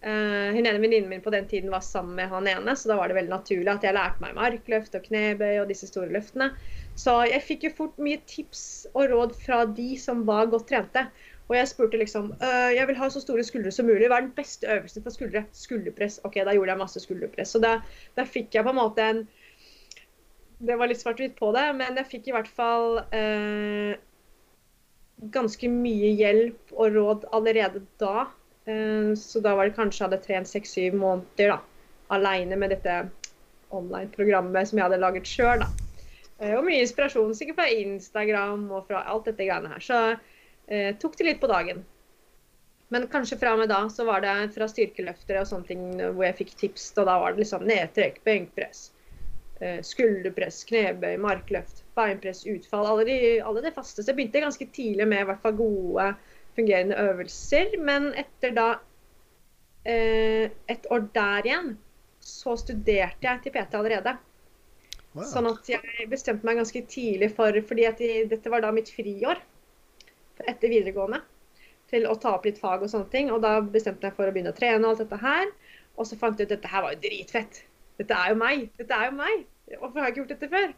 Uh, hun ene venninnen min på den tiden var sammen med han ene, så da var det veldig naturlig at jeg lærte meg markløft og knebøy og disse store løftene. Så jeg fikk jo fort mye tips og råd fra de som var godt trente. Og jeg spurte liksom uh, jeg vil ha så store skuldre som mulig. Hva er den beste øvelsen for skuldre? Skulderpress. OK, da gjorde jeg masse skulderpress. Så da, fikk jeg på en måte en Det var litt svart-hvitt på det, men jeg fikk i hvert fall uh, ganske mye hjelp og råd allerede da. Eh, så da var det kanskje jeg hadde trent seks-syv måneder da, aleine med dette online-programmet som jeg hadde laget sjøl. Eh, og mye inspirasjon sikkert fra Instagram og fra alt dette greiene her. Så eh, tok det litt på dagen. Men kanskje fra og med da så var det fra styrkeløftere og sånne ting hvor jeg fikk tips. Og da var det liksom nedtrekk, benkpress, eh, skulderpress, knebøy, markløft beinpress, utfall, alle de, alle de faste. Så jeg begynte ganske tidlig med i hvert fall gode, fungerende øvelser. Men etter da eh, et år der igjen, så studerte jeg til PT allerede. Wow. Sånn at jeg bestemte meg ganske tidlig for fordi at jeg, dette var da mitt friår etter videregående. Til å ta opp litt fag og sånne ting. Og da bestemte jeg for å begynne å trene og alt dette her. Og så fant jeg ut at dette her var jo dritfett. Dette er jo meg. Dette er jo meg. Hvorfor har jeg ikke gjort dette før?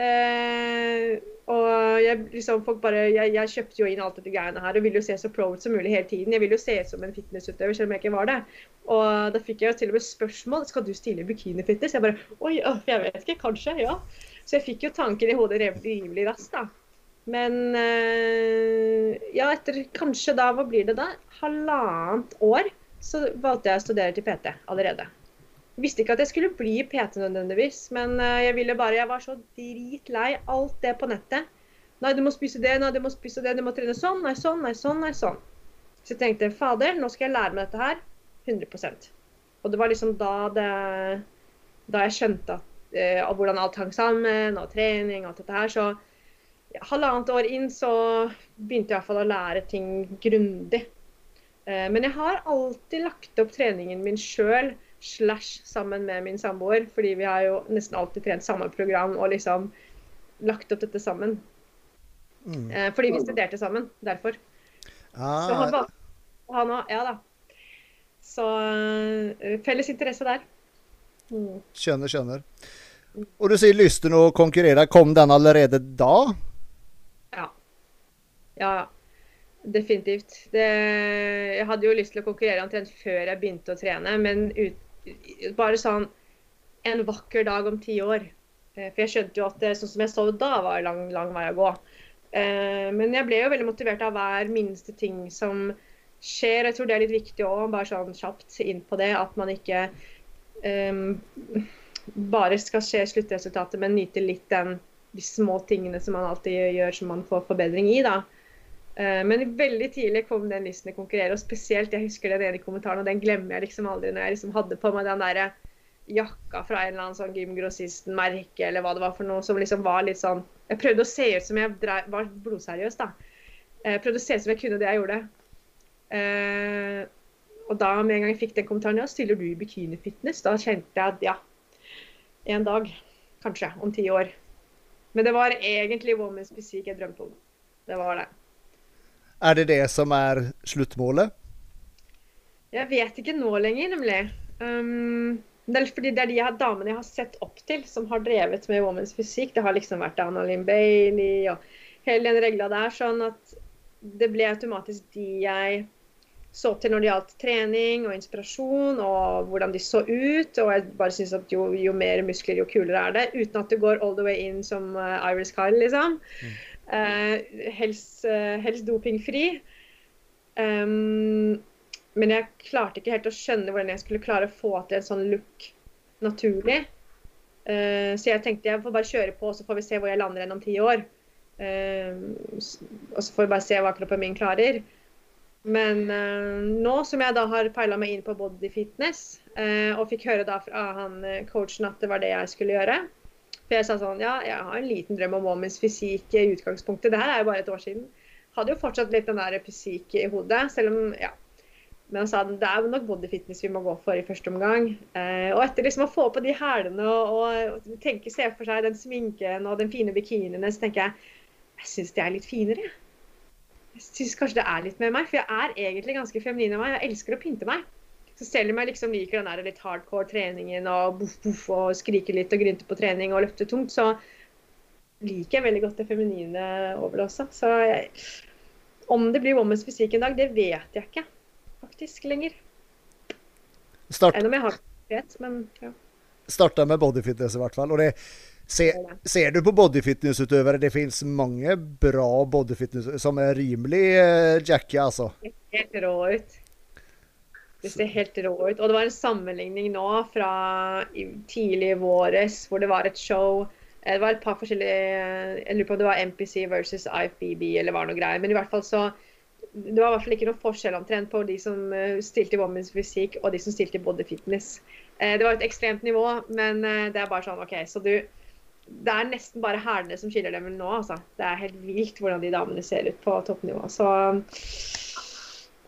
Eh, og jeg, liksom, bare, jeg, jeg, kjøpte jo inn alt dette greiene her og ville jo se så pro ut som mulig hele tiden. Jeg ville jo se ut som en fitnessutøver, selv om jeg ikke var det. Og da fikk jeg jo til og med spørsmål skal du stille bikinifitness. Jeg bare oi, å, jeg vet ikke, kanskje, ja. Så jeg fikk jo tanken i hodet rimelig raskt, da. Men øh, ja, etter kanskje da, hva blir det da? Halvannet år så valgte jeg å studere til PT allerede visste ikke at jeg skulle bli PT nødvendigvis, men eh, jeg ville bare Jeg var så dritlei alt det på nettet. Nei, du må spise det, nei, du må spise det, du må trene sånn, nei, sånn, nei, sånn, nei, sånn. Så jeg tenkte fader, nå skal jeg lære meg dette her 100% Og det var liksom da det Da jeg skjønte at, eh, hvordan alt hang sammen, og trening og alt dette her, så ja, halvannet år inn så begynte jeg iallfall å lære ting grundig. Eh, men jeg har alltid lagt opp treningen min sjøl slash sammen med min samboer. Fordi vi har jo nesten alltid trent samme program og liksom lagt opp dette sammen. Mm. Eh, fordi vi studerte sammen. Derfor. Ah. Så han, han òg. Ja da. Så uh, felles interesse der. Mm. Skjønner, skjønner. Og du sier lysten å konkurrere. Kom den allerede da? Ja. Ja, definitivt. Det, jeg hadde jo lyst til å konkurrere omtrent før jeg begynte å trene, men ut, bare sånn en vakker dag om ti år. Eh, for jeg skjønte jo at det, sånn som jeg så da, var lang, lang vei å gå. Eh, men jeg ble jo veldig motivert av hver minste ting som skjer. Jeg tror det er litt viktig òg, bare sånn kjapt inn på det. At man ikke um, bare skal se sluttresultatet, men nyte litt den, de små tingene som man alltid gjør som man får forbedring i. da. Eh, men veldig tidlig kom den lysten til å konkurrere, og spesielt jeg husker den ene kommentaren, og den glemmer jeg liksom aldri når jeg liksom hadde på meg den der jakka fra en eller annen sånn gymgrossisten-merke, eller hva det var for noe, som liksom var litt sånn Jeg prøvde å se ut som jeg drev, var blodseriøs, da. Jeg prøvde å se ut som jeg kunne det jeg gjorde. Eh, og da med en gang jeg fikk den kommentaren, ja, stiller du i bikinifitness? Da kjente jeg at ja, en dag, kanskje, om ti år. Men det var egentlig Women's Physique jeg drømte om. Det var det. Er det det som er sluttmålet? Jeg vet ikke nå lenger, nemlig. Um, det er fordi det er de jeg, damene jeg har sett opp til, som har drevet med Women's Fysikk. Det har liksom vært Anna Lynn Bailey og hele den regla der. Sånn at det ble automatisk de jeg så til når det gjaldt trening og inspirasjon og hvordan de så ut. Og jeg bare syns at jo, jo, mer muskler, jo kulere er det. Uten at det går all the way in som uh, Iris Kyle, liksom. Mm. Uh, helst, uh, helst dopingfri. Um, men jeg klarte ikke helt å skjønne hvordan jeg skulle klare å få til en sånn look naturlig. Uh, så jeg tenkte jeg får bare kjøre på, så får vi se hvor jeg lander igjen om ti år. og så får vi bare se hva kroppen min klarer. Men uh, nå som jeg da har peila meg inn på body fitness, uh, og fikk høre da fra han eh, coachen at det var det jeg skulle gjøre For jeg sa sånn Ja, jeg har en liten drøm om women's fysikk i utgangspunktet. Det her er jo bare et år siden. Hadde jo fortsatt litt den der fysikk i hodet, selv om Ja. Men han sa det er nok body fitness vi må gå for i første omgang. Eh, og etter liksom å få på de hælene og, og tenke, se for seg den sminken og den fine bikinien, så tenker jeg jeg syns de er litt finere. Jeg syns kanskje det er litt med meg, for jeg er egentlig ganske feminin av meg. Jeg elsker å pynte meg. Så selv om jeg liksom liker den der litt hardcore treningen og boff, boff og skrike litt og grynte på trening og løfte tungt, så liker jeg veldig godt det feminine over det også. Så jeg, om det blir Women's Fysikk en dag, det vet jeg ikke faktisk lenger. Start. Enn om jeg har vet, men ja. Starta med bodyfitness i hvert fall. og det Se, ser du på bodyfitnessutøvere, det finnes mange bra bodyfitness som er rimelig uh, jacky, altså. Helt rå ut. Det ser helt rå ut. Og det var en sammenligning nå fra tidlig våres hvor det var et show. Eh, det var et par forskjellige Jeg lurer på om det var MPC versus IFBB eller var noe greier. Men i hvert fall så Det var i hvert fall ikke noe forskjell omtrent på de som eh, stilte i Women's Fysikk og de som stilte i Body Fitness. Det var et ekstremt nivå, men det er bare sånn OK, så du det er nesten bare hælene som skiller dem nå. Altså. Det er helt vilt hvordan de damene ser ut på toppnivå. Så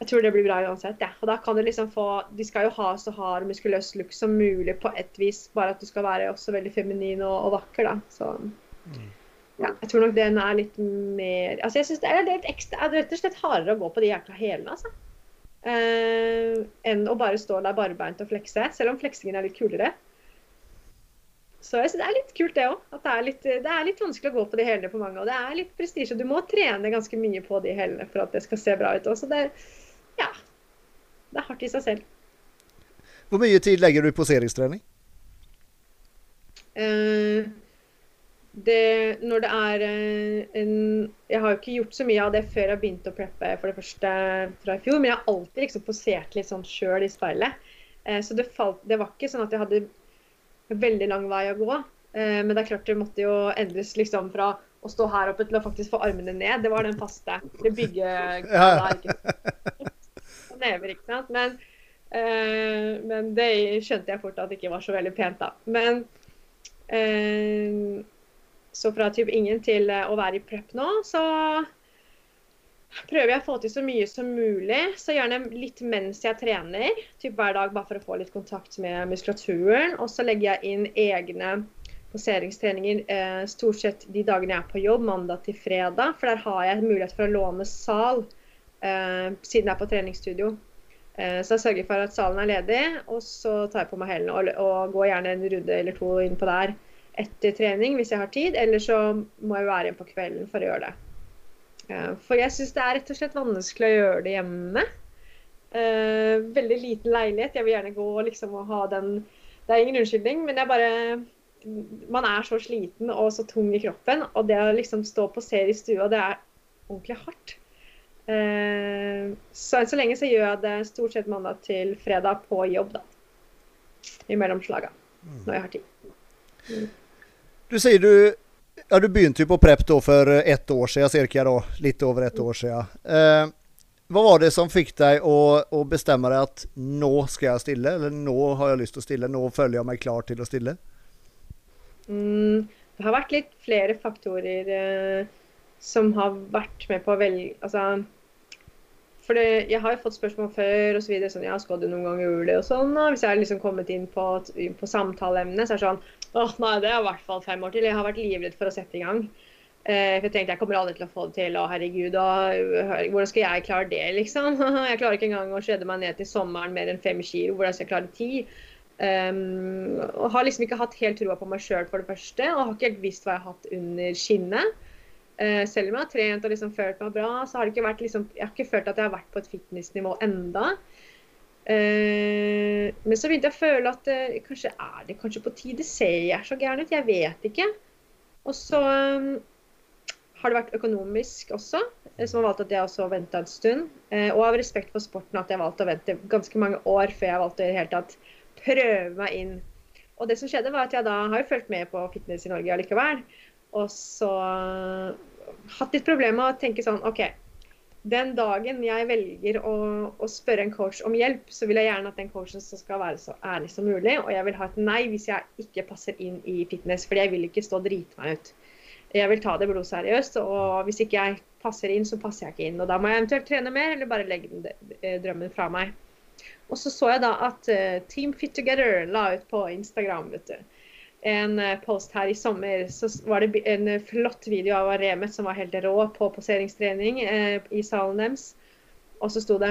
jeg tror det blir bra uansett. Ja. Og da kan du liksom få De skal jo ha så hard, muskuløs look som mulig på et vis, bare at du skal være også veldig feminin og, og vakker, da. Så ja, jeg tror nok den er litt mer Altså jeg synes det er, litt ekstra, det er rett og slett hardere å gå på de jækla hælene, altså. Eh, enn å bare stå der barbeint og flekse. Selv om fleksingen er litt kulere. Så jeg synes det er litt kult, det òg. At det er, litt, det er, litt, vanskelig å gå på de hælene på mange. Og det er litt prestisje. Du må trene ganske mye på de hælene for at det skal se bra ut. Også. Det, ja, det er hardt i seg selv. Hvor mye tid legger du i poseringstrening? Uh, det, når det er uh, en Jeg har jo ikke gjort så mye av det før jeg begynte å preppe for det første fra i fjor, men jeg har alltid liksom posert litt sånn sjøl i speilet. Uh, så det, falt, det var ikke sånn at jeg hadde veldig lang vei å gå. Eh, men det er klart det måtte jo endres liksom fra å stå her oppe til å faktisk få armene ned. Det var den faste. Det bygget ja. never, ikke sant. Men, uh, men, det skjønte jeg fort at det ikke var så veldig pent, da. Men uh, så fra typ ingen til å være i prep nå, så prøver jeg å få til så mye som mulig. Så gjerne litt mens jeg trener, typ hver dag bare for å få litt kontakt med muskulaturen. Og så legger jeg inn egne poseringstreninger eh, stort sett de dagene jeg er på jobb, mandag til fredag. For der har jeg mulighet for å låne sal eh, siden jeg er på treningsstudio. Eh, så jeg sørger for at salen er ledig, og så tar jeg på meg hælene og, og går gjerne en runde eller to innpå der etter trening hvis jeg har tid. Eller så må jeg være igjen på kvelden for å gjøre det. For jeg syns det er rett og slett vanskelig å gjøre det hjemme. Veldig liten leilighet. Jeg vil gjerne gå liksom, og ha den Det er ingen unnskyldning, men jeg bare Man er så sliten og så tung i kroppen, og det å liksom stå på serie i stua, det er ordentlig hardt. Uh, så enn så lenge så gjør jeg det stort sett mandag til fredag på jobb, da. I mellomslaga. Når jeg har tid. Mm. Du sier du ja, du begynte jo på prep da for ett år siden cirka, da. Litt over ett år siden. Eh, hva var det som fikk deg å, å, bestemme deg at nå skal jeg stille, eller nå har jeg lyst til å stille, nå føler jeg meg klar til å stille? Mm, det har vært litt flere faktorer eh, som har vært med på å velge Altså for jeg har jo fått spørsmål før osv. så videre, sånn, ja, skal du noen gang gjøre det og sånn. Og hvis jeg har liksom kommet inn på, på samtaleemnet, så er det sånn Åh, nei, det er i hvert fall fem år til. Jeg har vært livredd for å sette i gang. Eh, for jeg tenkte jeg kommer aldri til å få det til. Å herregud, og, hvordan skal jeg klare det, liksom? Jeg klarer ikke engang å skjedde meg ned til sommeren mer enn fem kilo. Hvordan skal jeg klare ti? Um, og har liksom ikke hatt helt trua på meg sjøl, for det første. Og har ikke helt visst hva jeg har hatt under skinnet. Uh, selv om jeg har trent og liksom følt meg bra, så har det ikke vært liksom Jeg har ikke følt at jeg har vært på et fitnessnivå enda. Uh, men så begynte jeg å føle at uh, kanskje er det kanskje på tide. Ser jeg så gæren ut? Jeg vet ikke. Og så har det vært økonomisk også, eh, som har valgt at jeg også venta en stund. Og av respekt for sporten at jeg valgte å vente ganske mange år før jeg valgte i det hele tatt prøve meg inn. Og det som skjedde, var at jeg da har jo fulgt med på fitness i Norge allikevel. Og så hatt litt problemer med å tenke sånn OK, den dagen jeg velger å, å, spørre en coach om hjelp, så vil jeg gjerne at den coachen skal være så ærlig som mulig. Og jeg vil ha et nei hvis jeg ikke passer inn i fitness, fordi jeg vil ikke stå og drite meg ut. Jeg vil ta det blodseriøst, og hvis ikke jeg passer inn, så passer jeg ikke inn. Og da må jeg eventuelt trene mer, eller bare legge den, eh, drømmen fra meg. Og så så jeg da at uh, Team Fit Together la ut på Instagram, vet du en eh, post her i sommer, så var det en eh, flott video av Remet som var helt rå på poseringstrening eh, i salen deres. Og så sto det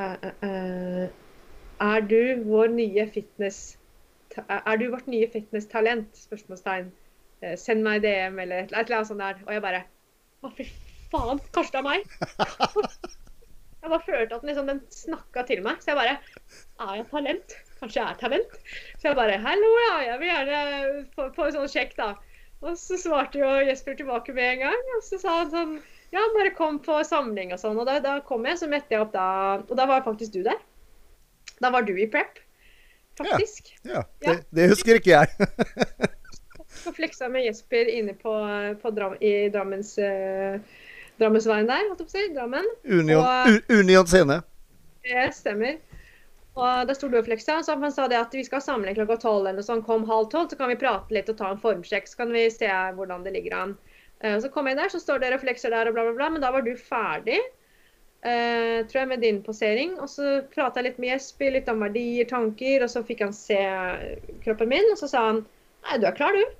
uh, Er du vår nye fitness Er du vårt nye fitnesstalent? Spørsmålstegn. Send meg DM eller et eller annet sånt der. Og jeg bare Å, fy faen, kanskje det er meg? jeg bare følte at den, liksom, den snakka til meg. Så jeg bare Er jeg talent? Kanskje jeg er talent? Så jeg bare Hallo, ja, jeg vil gjerne få, få en sånn sjekk, da. Og så svarte jo Jesper tilbake med en gang. Og så sa han sånn Ja, bare kom på samling og sånn. Og da, da kom jeg, så møtte jeg opp da. Og da var faktisk du der. Da var du i prep, faktisk. Ja, ja, det, det, husker ikke jeg. Så fleksa med Jesper inne på, på Dram, i Drammens eh, Drammensveien der, holdt jeg på å si. Drammen. Union, og, Union scene. Det stemmer. Og da sto fleksa, så han sa det at vi skal samle klokka tolv eller sånn. Kom halv tolv, så kan vi prate litt og ta en formsjekk. Så kan vi se hvordan det ligger an. Uh, så kom jeg der, så står dere og flekser der og bla, bla, bla. Men da var du ferdig, uh, tror jeg, med din posering. Og så prata jeg litt med Jesper, litt om verdier, tanker. Og så fikk han se kroppen min, og så sa han Nei, du er klar, du.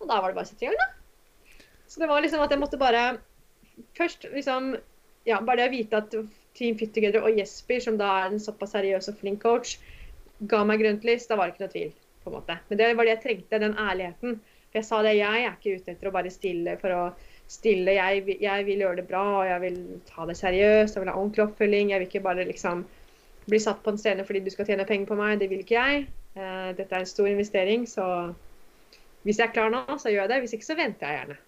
Og da var det bare å sette i gang, da. Så det var liksom at jeg måtte bare Først liksom Ja, bare det å vite at Team Fit Together og Jesper, som da er en såpass seriøs og flink coach, ga meg grønt lys. Da var det ikke noe tvil. på en måte. Men det var det jeg trengte, den ærligheten. For jeg sa det, jeg er ikke ute etter å bare stille for å stille. Jeg, jeg vil gjøre det bra, og jeg vil ta det seriøst. Jeg vil ha ordentlig oppfølging. Jeg vil ikke bare liksom bli satt på en scene fordi du skal tjene penger på meg. Det vil ikke jeg. Uh, dette er en stor investering, så hvis jeg er klar nå, så gjør jeg det. Hvis ikke, så venter jeg gjerne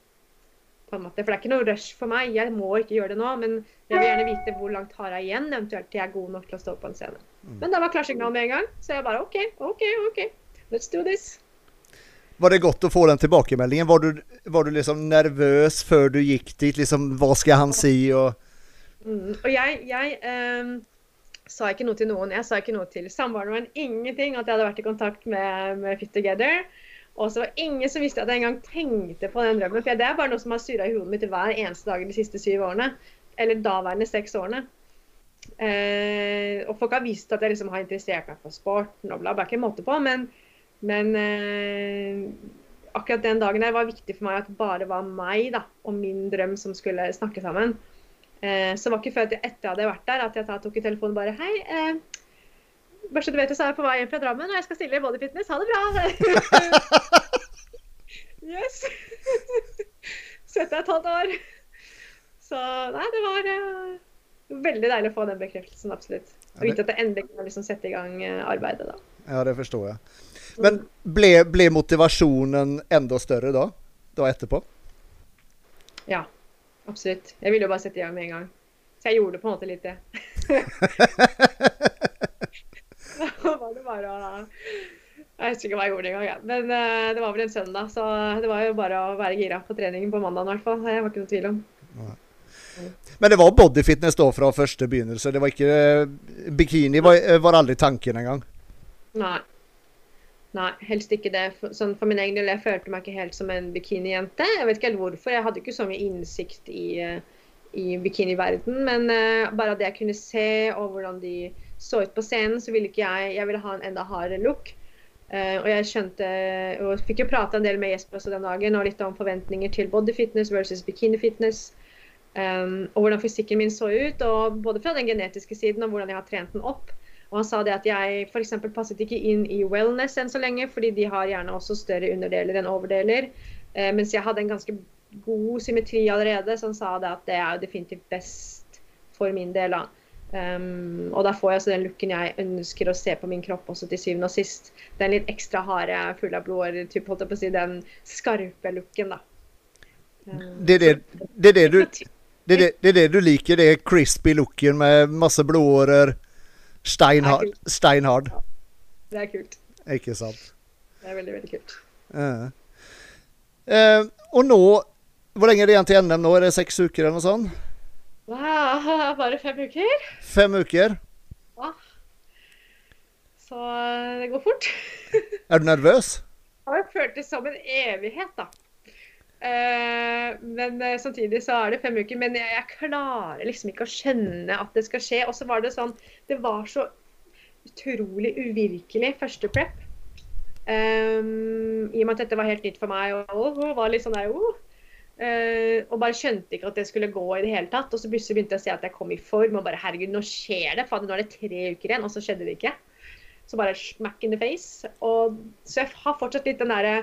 på en måte. For det er ikke noe rush for meg. Jeg må ikke gjøre det nå, men jeg vil gjerne vite hvor langt har jeg igjen, eventuelt til jeg er god nok til å stå på en scene. Mm. Men det var klarsignal med en gang, så jeg bare OK, OK, OK. Let's do this. Var det godt å få den tilbakemeldingen? Var du, var du liksom nervøs før du gikk dit? Liksom, hva skal han si? Og, mm. og jeg, jeg um, sa ikke noe til noen. Jeg sa ikke noe til samboeren min. Ingenting at jeg hadde vært i kontakt med, med Fit Together. Og så var ingen som visste at jeg engang tenkte på den drømmen. For det er bare noe som har surra i hodet mitt hver eneste dag de siste syv årene. Eller daværende seks årene. Eh, og folk har visst at jeg liksom har interessert meg for sporten og bla, bla. Ikke måte på. Men, men eh, akkurat den dagen der var viktig for meg at det bare var meg da, og min drøm som skulle snakke sammen. Eh, så var ikke før etter jeg hadde vært der at jeg tok i telefonen bare Hei, eh, bare så du vet det, så er jeg på vei hjem fra Drammen, og jeg skal stille i bodyfitness. Ha det bra! yes. Sett deg et halvt år. Så nei, det var uh, veldig deilig å få den bekreftelsen, absolutt. Og vite at det endelig kan liksom sette i gang uh, arbeidet, da. Ja, det forstår jeg. Men ble, ble motivasjonen enda større da? Da etterpå? Ja, absolutt. Jeg ville jo bare sette i gang med en gang. Så jeg gjorde på en måte litt det. var det bare å Jeg husker ikke hva jeg gjorde engang, men uh, det var vel en søndag. Så det var jo bare å være gira på treningen på mandag i hvert fall. Det var ikke noe tvil om. Men det var bodyfitness da fra første begynnelse? Det var ikke Bikini var, var aldri tanken engang? Nei. Nei, helst ikke det. For, sånn for min egen del, jeg følte meg ikke helt som en bikinijente. Jeg vet ikke helt hvorfor. Jeg hadde ikke så mye innsikt i, i bikiniverden, men uh, bare det jeg kunne se, og hvordan de så ut på scenen, så ville ikke jeg Jeg ville ha en enda hardere look. Uh, og jeg skjønte og fikk jo prate en del med Jesper også den dagen, og litt om forventninger til body fitness versus bikini fitness. Um, og hvordan fysikken min så ut, og både fra den genetiske siden og hvordan jeg har trent den opp. Og han sa det at jeg f.eks. passet ikke inn i wellness enn så lenge, fordi de har gjerne også større underdeler enn overdeler. Uh, mens jeg hadde en ganske god symmetri allerede, så han sa det at det er jo definitivt best for min del. da. Um, og da får jeg også den looken jeg ønsker å se på min kropp også til syvende og sist. Den litt ekstra harde, full av blodårer, typ, holdt jeg på å si, den skarpe looken, da. Um, det, er det, det, er det, du, det, er det, det er det du liker, det er crispy looken med masse blodårer. Steinhard. steinhard. Ja, det er kult. Ikke sant. Det er veldig, veldig kult. Uh. Uh, og nå Hvor lenge er det igjen til NM nå? Er det seks uker eller noe sånt? Wow, bare fem uker. Fem uker? Ja. Så det går fort. er du nervøs? Det har føltes som en evighet, da. Uh, men uh, samtidig så er det fem uker. Men jeg, jeg, klarer liksom ikke å skjønne at det skal skje. Og så var det sånn Det var så utrolig uvirkelig første prep. Um, I og med at dette var helt nytt for meg og, og var litt sånn der oh, og bare skjønte ikke at det skulle gå i det hele tatt. Og så plutselig begynte jeg å se at jeg kom i form. Og bare herregud, nå skjer det. Faen, nå er det tre uker igjen. Og så skjedde det ikke. Så bare smack in the face. Og, så jeg har fortsatt litt den derre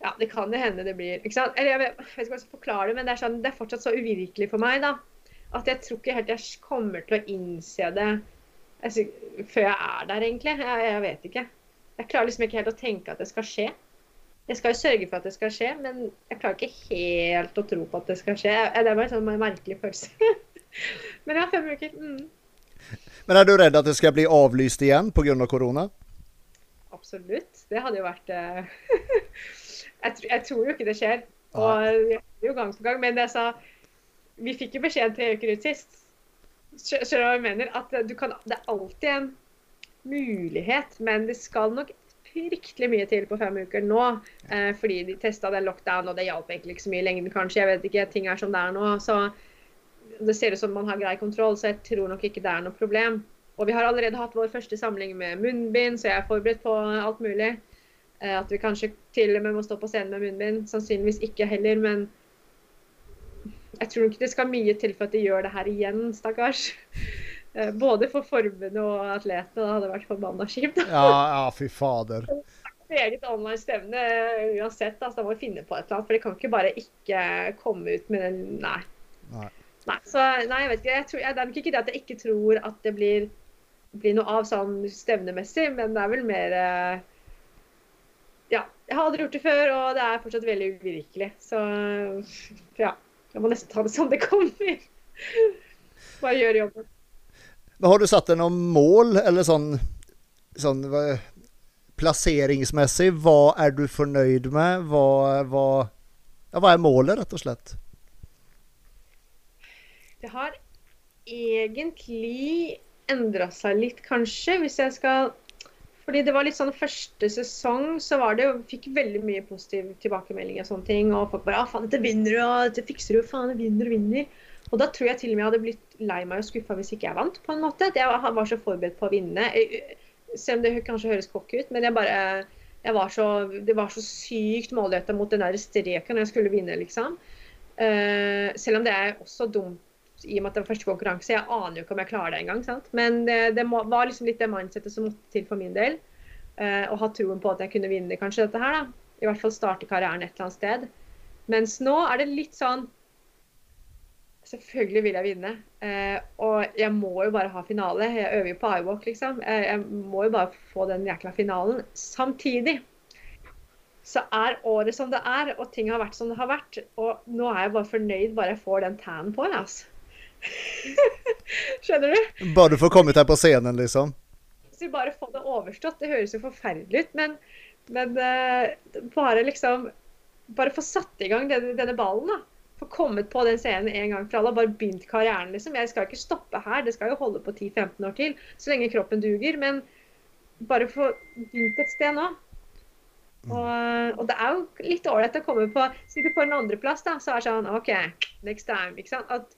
Ja, det kan jo hende det blir ikke sant? Eller jeg vet, jeg vet ikke hva jeg skal forklare det, men det er, sånn, det er fortsatt så uvirkelig for meg, da. At jeg tror ikke helt jeg kommer til å innse det jeg, før jeg er der, egentlig. Jeg, jeg vet ikke. Jeg klarer liksom ikke helt å tenke at det skal skje. Jeg skal jo sørge for at det skal skje, men jeg klarer ikke helt å tro på at det skal skje. Det er bare en sånn merkelig følelse. men ja, fem uker. Mm. Men er du redd at det skal bli avlyst igjen pga. Av korona? Absolutt. Det hadde jo vært jeg, jeg, jeg, tror jo ikke det skjer. Og er jo gang på gang. Men det jeg sa Vi fikk jo beskjed tre uker ut sist. Skjønner du hva jeg mener? At kan, det er alltid en mulighet, men det skal nok fryktelig mye til på fem uker nå. Eh, fordi de testa den lockdown, og det hjalp egentlig ikke så mye i lengden, kanskje. Jeg vet ikke, ting er som det er nå. Så det ser ut som man har grei kontroll, så jeg tror nok ikke det er noe problem. Og vi har allerede hatt vår første samling med munnbind, så jeg er forberedt på alt mulig. Eh, at vi kanskje til og med må stå på scenen med munnbind. Sannsynligvis ikke heller, men jeg tror ikke det skal mye til for at de gjør det her igjen, stakkars. Eh, både for forbundet og atletene. Det hadde vært forbanna kjipt. Ja, ja, fy fader. Eget online-stevne uansett. Altså, må vi finne på et eller annet. For det kan ikke bare ikke komme ut med den Nei. Nei. nei så nei, jeg vet ikke. Jeg tror, jeg, det er nok ikke det at jeg ikke tror at det blir, blir noe av sånn stevnemessig, men det er vel mer eh, Ja. Jeg har aldri gjort det før, og det er fortsatt veldig uvirkelig. Så ja. Jeg må nesten ta det som det kommer. Bare gjøre jobben. Men har du satt deg noen mål, eller sånn, sånn plasseringsmessig? Hva er du fornøyd med? Hva, hva, ja, hva er målet, rett og slett? Det har egentlig endra seg litt, kanskje, hvis jeg skal fordi det var litt sånn Første sesong så var det fikk veldig mye positiv tilbakemelding og sånne ting. Og folk bare 'Å, faen, dette vinner du, og dette fikser du, faen, det vinner og vinner'. Og da tror jeg til og med jeg hadde blitt lei meg og skuffa hvis ikke jeg vant, på en måte. Jeg var så forberedt på å vinne. Selv om det kanskje høres cocky ut, men jeg bare jeg var så, Det var så sykt målretta mot den der streken når jeg skulle vinne, liksom. Uh, selv om det er også dumt i og med at det var første konkurranse. Jeg aner jo ikke om jeg klarer det engang. Men det, det må, var liksom litt det mindsettet som måtte til for min del. Uh, å ha troen på at jeg kunne vinne kanskje dette her. da. I hvert fall starte karrieren et eller annet sted. Mens nå er det litt sånn Selvfølgelig vil jeg vinne. Eh, og jeg må jo bare ha finale. Jeg øver jo på iWalk, liksom. Jeg må jo bare få den jækla finalen. Samtidig så er året som det er, og ting har vært som det har vært. Og nå er jeg bare fornøyd bare jeg får den tannen på. Altså. Skjønner du? Bare du får kommet deg på scenen, liksom? Så bare få det overstått. Det høres jo forferdelig ut, men, men uh, bare liksom Bare få satt i gang denne, denne ballen, da få kommet på den scenen en gang for alle og bare begynt karrieren. liksom. Jeg skal ikke stoppe her, det skal jo holde på 10-15 år til, så lenge kroppen duger. Men bare få begynt et sted nå. Og, og, det er jo litt ålreit å komme på Si du får en andreplass, da, så er det sånn OK, next time. ikke sant? At,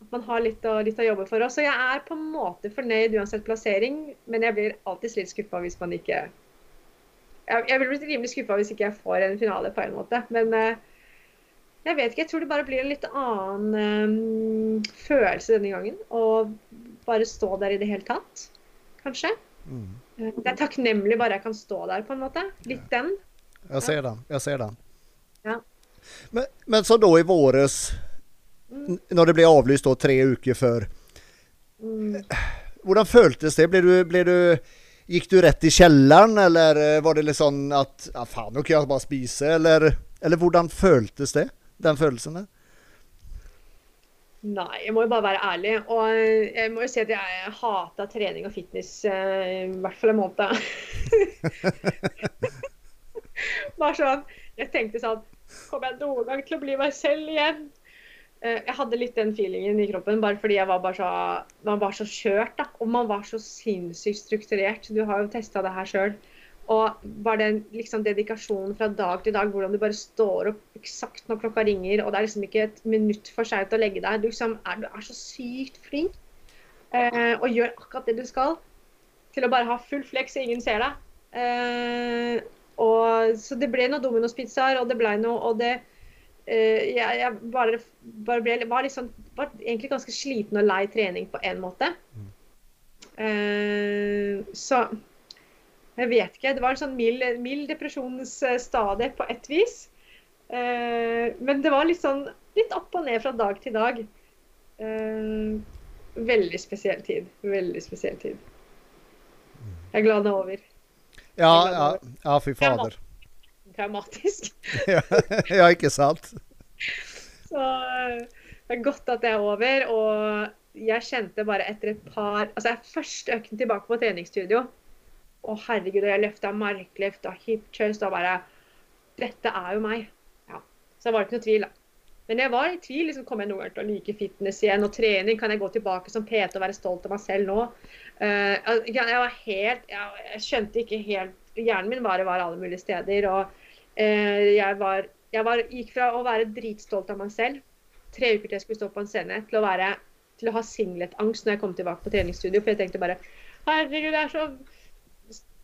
at man har litt å, litt å jobbe for. Så jeg er på en måte fornøyd uansett plassering, men jeg blir alltid litt skuffa hvis man ikke jeg, jeg blir bli rimelig skuffa hvis ikke jeg får en finale på en måte. Men eh, jeg vet ikke. Jeg tror det bare blir en litt annen um, følelse denne gangen. Å bare stå der i det hele tatt, kanskje. Mm. Eh, Det er takknemlig bare jeg kan stå der, på en måte. Litt den. Jeg ser den. Jeg ser den. Ja. Men, men så da i våres, n- når det ble avlyst da tre uker før, Mm. hvordan føltes det? Ble du, ble du, gikk du rett i kjelleren, eller eh, var det litt sånn at ja, faen, nå kan jeg bare spise, eller, eller hvordan føltes det? Den følelsen der? Nei, jeg må jo bare være ærlig. Og jeg må jo si at jeg hata trening og fitness eh, i hvert fall en måned. bare sånn Jeg tenkte sånn Kommer jeg noen gang til å bli meg selv igjen? Eh, jeg hadde litt den feelingen i kroppen bare fordi jeg var bare så, man var så kjørt. da, Og man var så sinnssykt strukturert. Du har jo testa det her sjøl. Og bare den liksom, dedikasjonen fra dag til dag, hvordan du bare står opp eksakt når klokka ringer, og det er liksom ikke et minutt for seint å legge deg. Du, liksom er, du er så sykt flink eh, og gjør akkurat det du skal. Til å bare ha full fleks så ingen ser deg. Eh, og, så det ble noen Domino's-pizzaer, og det ble noe Og det eh, Jeg, jeg bare, bare ble, var, liksom, var egentlig ganske sliten og lei trening på en måte. Eh, så jeg vet ikke. Det var en sånn mild, mild depresjonsstadie på ett vis. Eh, men det var litt sånn litt opp og ned fra dag til dag. Eh, veldig spesiell tid. Veldig spesiell tid. Jeg er glad det er over. Ja, ja, ja fy fader. Traumatisk. Ja, ja, ikke sant? Så eh, det er godt at det er over. Og jeg kjente bare etter et par Altså, jeg første økten tilbake på treningsstudio. Å, herregud, og jeg løfta markløft og hip chest og bare Dette er jo meg. Ja. Så var ikke noe tvil, da. Men jeg var i tvil. liksom, Kommer jeg noen gang til å like fitness igjen? Og trening? Kan jeg gå tilbake som PT og være stolt av meg selv nå? Uh, jeg var helt jeg, jeg skjønte ikke helt Hjernen min bare var alle mulige steder. Og uh, jeg var jeg var, gikk fra å være dritstolt av meg selv, tre uker til jeg skulle stå på en scene, til å, være, til å ha singletangst når jeg kom tilbake på treningsstudio. For jeg tenkte bare Herregud, det er så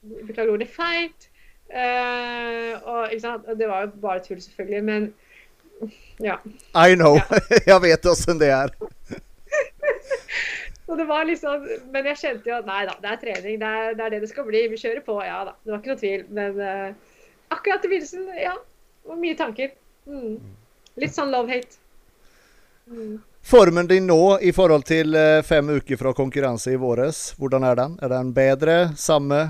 Beklager ordet feit. Uh, og, det var jo bare tull, selvfølgelig. Men ja. I know. Jeg vet åssen det er. Og det var liksom, Men jeg kjente jo at nei da, det er trening. Det er, det er det det skal bli. Vi kjører på, ja da. Det var ikke noe tvil. Men uh, akkurat i begynnelsen, ja. Det var mye tanker. Mm. Litt sånn love-hate. Mm. Formen din nå i forhold til eh, fem uker fra konkurranse i våres, hvordan er den? Er den bedre? Samme?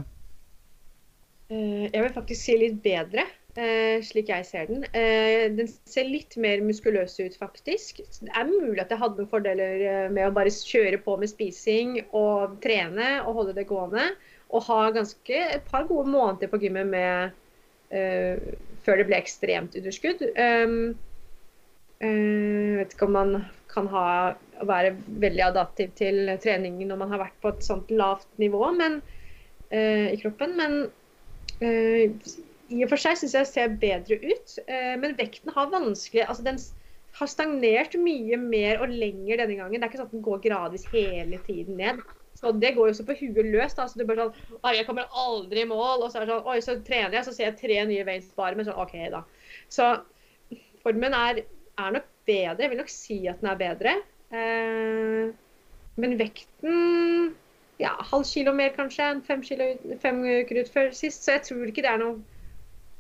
Eh, jeg vil faktisk si litt bedre, eh, slik jeg ser den. Eh, den ser litt mer muskuløs ut, faktisk. Det er mulig at jeg hadde noen fordeler med å bare kjøre på med spising og trene og holde det gående. Og ha ganske et par gode måneder på gymmet med uh, før det ble ekstremt underskudd. Um, uh, vet ikke om man kan ha, være veldig adaptiv til trening når man har vært på et sånt lavt nivå men, uh, i kroppen. Men i og for seg syns jeg ser bedre ut. Eh, men vekten har vanskelig altså Den har stagnert mye mer og lenger denne gangen. Det er ikke sånn at den går gradvis hele tiden ned. Så Det går jo også på huet løst. da, så du bare sånn, jeg kommer aldri i mål. Og så er det sånn, oi, så trener jeg, så ser jeg tre nye veins bare. Men sånn, OK, da. Så formen er, er nok bedre. Jeg vil nok si at den er bedre. Eh, men vekten ja, halv kilo mer kanskje enn fem, kilo, fem uker ut før sist. Så jeg tror ikke det er noe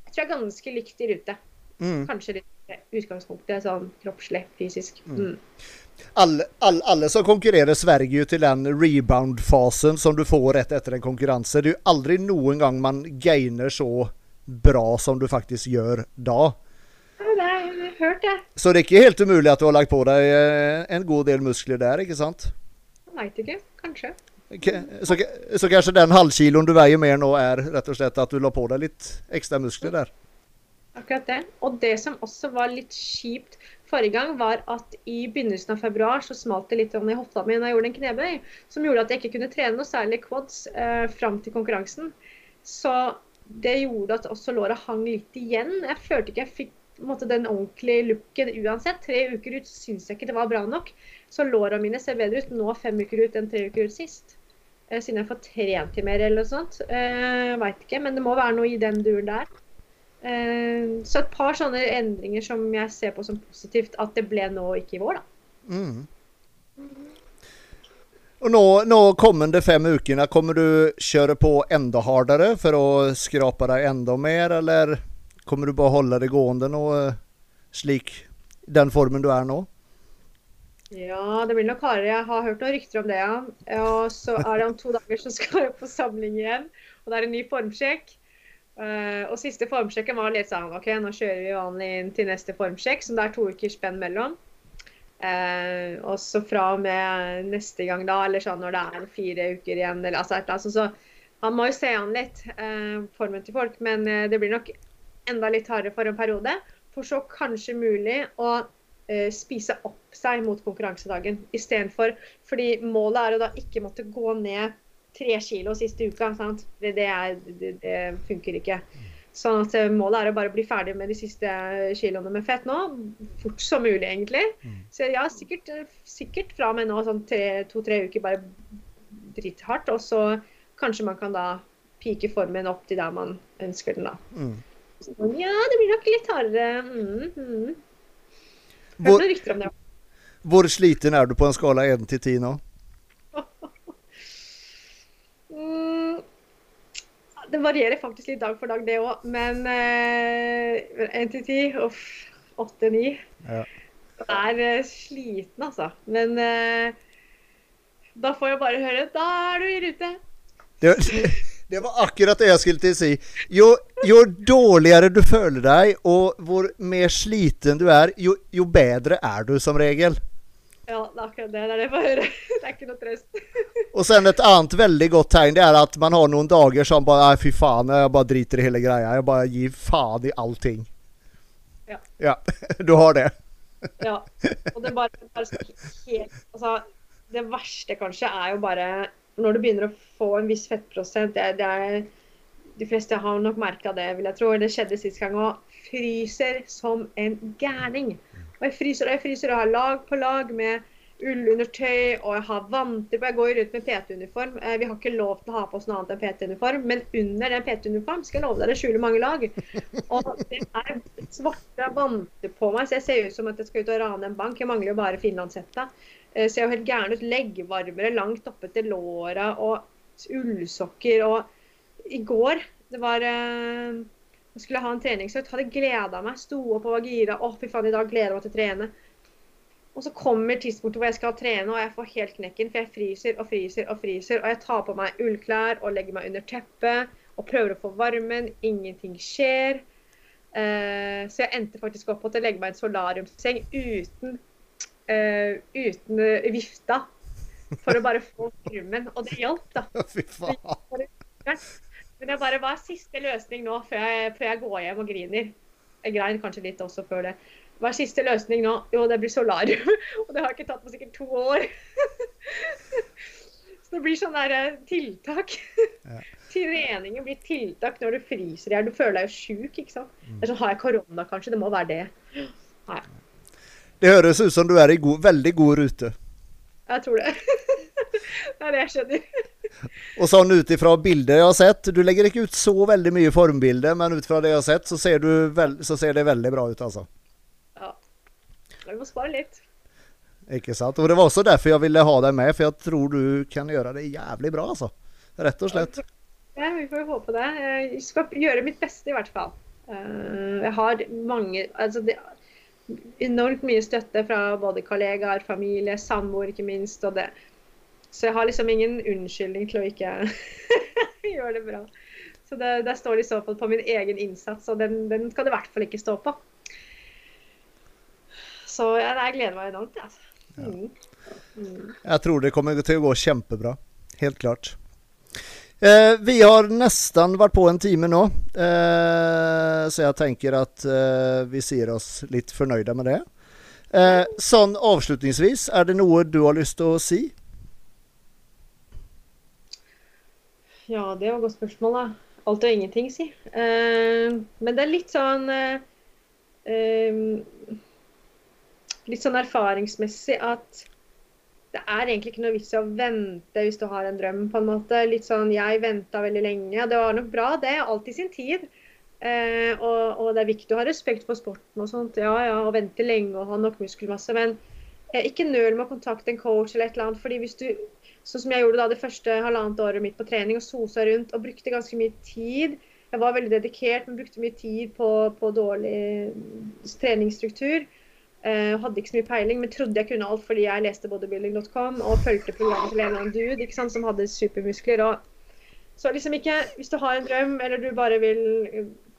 Jeg tror jeg er ganske likt i rute. Mm. Kanskje litt utgangspunktet sånn kroppslig, fysisk. Mm. Alle, alle, alle som konkurrerer sverger jo til den rebound-fasen som du får rett etter en konkurranse. Det er jo aldri noen gang man gainer så bra som du faktisk gjør da. Ja, det har jeg hørt, det. Så det er ikke helt umulig at du har lagt på deg eh, en god del muskler der, ikke sant? Jeg veit ikke. Kanskje. Så, så kanskje den halvkiloen du veier mer nå, er rett og slett at du la på deg litt ekstra muskler der. Akkurat det. Og det som også var litt kjipt forrige gang, var at i begynnelsen av februar så smalt det litt i hofta mi når jeg gjorde en knebøy, som gjorde at jeg ikke kunne trene noe særlig quads eh, fram til konkurransen. Så det gjorde at også låret hang litt igjen. Jeg følte ikke jeg fikk måte, den ordentlige looken uansett. Tre uker ut syns jeg ikke det var bra nok. Så låra mine ser bedre ut nå fem uker ut enn tre uker ut sist. Eh, siden jeg får trent i mer eller noe sånt. Eh, Veit ikke, men det må være noe i den duren der. Eh, så et par sånne endringer som jeg ser på som positivt at det ble nå ikke i vår, da. Mm. Og nå, nå kommende fem ukene, kommer du kjøre på enda hardere for å skrape deg enda mer, eller kommer du bare holde det gående nå, eh, slik den formen du er nå? Ja, det blir nok hardere. Jeg har hørt noen rykter om det, ja. Og så er det om to dager så skal jeg på samling igjen. Og det er en ny formsjekk. Uh, og siste formsjekken var litt sånn OK, nå kjører vi vanlig inn til neste formsjekk, som det er to ukers spenn mellom. Uh, og så fra og med neste gang, da, eller sånn når det er fire uker igjen, eller altså et eller annet. Så han må jo se an litt, uh, formen til folk. Men det blir nok enda litt hardere for en periode. For så kanskje mulig å spise opp seg mot konkurransedagen istedenfor. Fordi målet er å da ikke måtte gå ned tre kilo siste uka. Sant? Det, det, er, det, det, funker ikke. Sånn at Målet er å bare bli ferdig med de siste kiloene med fett nå. Fort som mulig, egentlig. Så ja, sikkert, sikkert fra og med nå sånn to-tre uker bare drithardt. Og så kanskje man kan da pike formen opp til der man ønsker den, da. Mm. Så, ja, det blir nok litt hardere. Mm, mm. Hvor, hvor, sliten er du på en skala 1 til 10 nå? mm, det varierer faktisk litt dag for dag, det òg. Men eh, 1 til 10 Uff. 8-9. Ja. Jeg er eh, sliten, altså. Men eh, da får jeg bare høre Da er du i rute. Det, det var akkurat det jeg skulle til å si. Jo, jo, dårligere du føler deg, og hvor mer sliten du er, jo, jo bedre er du som regel. Ja, det er akkurat det. Det er det jeg får høre. Det er ikke noe trøst. og sen et annet veldig godt tegn det er at man har noen dager som bare Nei, fy faen, jeg bare driter i hele greia. Jeg bare gir faen i allting. Ja. ja. Du har det. ja. Og det bare, bare helt Altså, det verste kanskje er jo bare når du begynner å få en viss fettprosent det, det er, De fleste har nok merka det, vil jeg tro. Det skjedde sist gang òg. Fryser som en gærning. Og jeg fryser og jeg fryser og har lag på lag med ullundertøy, og jeg har vanter på. Jeg går rundt med PT-uniform. Eh, vi har ikke lov til å ha på oss noe annet enn PT-uniform, men under den PT-uniform skal jeg love deg det skjuler mange lag. Og det er svarte vanter på meg, så jeg ser ut som at jeg skal ut og rane en bank. Jeg mangler jo bare finlandshetta. Eh, ser jo helt gæren ut. Leggvarmere langt oppe til låra og ullsokker. Og i går det var eh, Jeg skulle ha en treningsøkt. Hadde gleda meg. Sto opp og var gira. Å, fy faen, i dag gleder jeg meg til å trene. Og så kommer tidspunktet hvor jeg skal trene, og jeg får helt knekken. For jeg fryser og fryser og fryser. Og jeg tar på meg ullklær og legger meg under teppet og prøver å få varmen. Ingenting skjer. Uh, så jeg endte faktisk opp på å legge meg i en solariumsseng uten uh, uten vifta for å bare få krummen. Og det hjalp, da. Fy faen. Men det bare Hva er siste løsning nå, før jeg, før jeg går hjem og griner. Jeg grein kanskje litt også før det. Hva er siste løsning nå? Jo, det blir solarium. Og det har ikke tatt på sikkert to år. Så det blir sånn der eh, tiltak. Ja. Treningen blir tiltak når du fryser i hjel. Du føler deg jo sjuk, ikke sant. Mm. Det er sånn, Har jeg korona, kanskje? Det må være det. Nei. Det høres ut som du er i god, veldig god rute. Jeg tror det. det er det jeg skjønner. Og sånn ut ifra bildet jeg har sett Du legger ikke ut så veldig mye formbilde, men ut fra det jeg har sett, så ser, veld, så ser det veldig bra ut, altså. Ja. Vi må spare litt. Ikke sant. Og det var også derfor jeg ville ha deg med, for jeg tror du kan gjøre det jævlig bra, altså. Rett og slett. Ja, vi får håpe det. Jeg skal gjøre mitt beste, i hvert fall. Eh, jeg har mange altså det, enormt mye støtte fra både kollegaer, familie, samboer ikke minst. og det. Så jeg har liksom ingen unnskyldning til å ikke gjøre det bra. Så det, det, står i så fall på min egen innsats, og den, den skal det i hvert fall ikke stå på. Så jeg, jeg gleder meg enormt. Altså. Mm. Mm. Jeg tror det kommer til å gå kjempebra. Helt klart. Eh, vi har nesten vært på en time nå, eh, så jeg tenker at eh, vi sier oss litt fornøyde med det. Sånn avslutningsvis, er det noe du har lyst til å si? Ja, det var et godt spørsmål, da. Alt og ingenting, si. Eh, men det er litt sånn eh, Litt sånn erfaringsmessig at det er egentlig ikke noe vits i å vente hvis du har en drøm, på en måte. Litt sånn Jeg venta veldig lenge. Det var nok bra, det. Alt i sin tid. Eh, og, og, det er viktig å ha respekt for sporten og sånt. Ja, ja, og vente lenge og ha nok muskelmasse. Men eh, ikke nøl med å kontakte en coach eller et eller annet. fordi hvis du, sånn som jeg gjorde da det første halvannet året mitt på trening, og sosa rundt og brukte ganske mye tid Jeg var veldig dedikert, men brukte mye tid på, på dårlig treningsstruktur. Uh, hadde ikke så mye peiling, men trodde jeg kunne alt fordi jeg leste bodybuilding.com og fulgte programmet til en eller annen dude ikke sant, som hadde supermuskler. Og... Så liksom ikke Hvis du har en drøm, eller du bare vil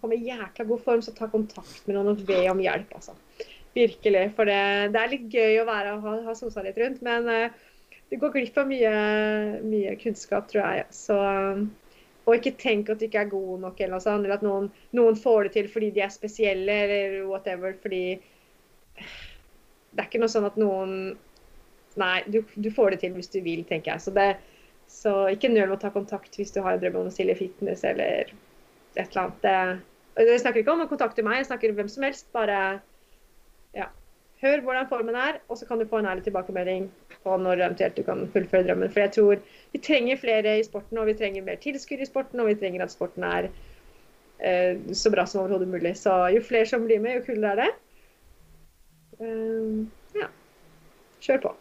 komme i jækla god form, så ta kontakt med noen og be om hjelp, altså. Virkelig. For det, det er litt gøy å være ha, ha sosa litt rundt, men uh, du går glipp av mye, mye, kunnskap, tror jeg. Så og ikke tenk at du ikke er god nok, eller noe sånt, eller at noen, noen får det til fordi de er spesielle, eller whatever. fordi det er ikke noe sånn at noen Nei, du, du, får det til hvis du vil, tenker jeg. Så, det, så ikke nøl med å ta kontakt hvis du har en drøm om å stille fitness eller et eller annet. Det, jeg snakker ikke om å kontakte meg, jeg snakker hvem som helst. Bare ja, hør hvordan formen er, og så kan du få en ærlig tilbakemelding på når eventuelt du kan fullføre drømmen. For jeg tror vi trenger flere i sporten, og vi trenger mer tilskudd i sporten, og vi trenger at sporten er eh, så bra som overhodet mulig. Så jo flere som blir med, jo kulere er det. Uh, ja. Kjør på.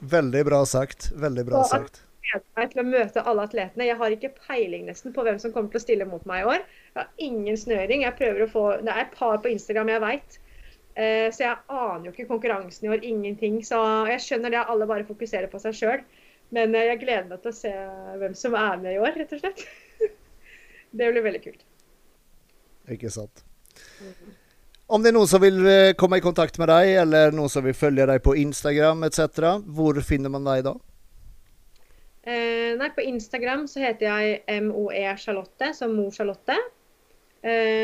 Veldig bra sagt. Veldig bra sagt. Jeg gleder meg til å møte alle atletene. Jeg har ikke peiling nesten på hvem som kommer til å stille mot meg i år. Jeg har ingen snøring. Jeg prøver å få, Det er et par på Instagram jeg veit. Eh, så jeg aner jo ikke konkurransen i år. Ingenting. Så jeg skjønner det alle bare fokuserer på seg sjøl. Men uh, jeg gleder meg til å se hvem som er med i år, rett og slett. det blir veldig kult. Ikke sant. Mm. Om det er noen som vil eh, komme i kontakt med deg, eller noen som vil følge deg på Instagram etc., hvor finner man deg da? Eh, nei, på Instagram så heter jeg MOE Charlotte, som Mor Charlotte. Eh,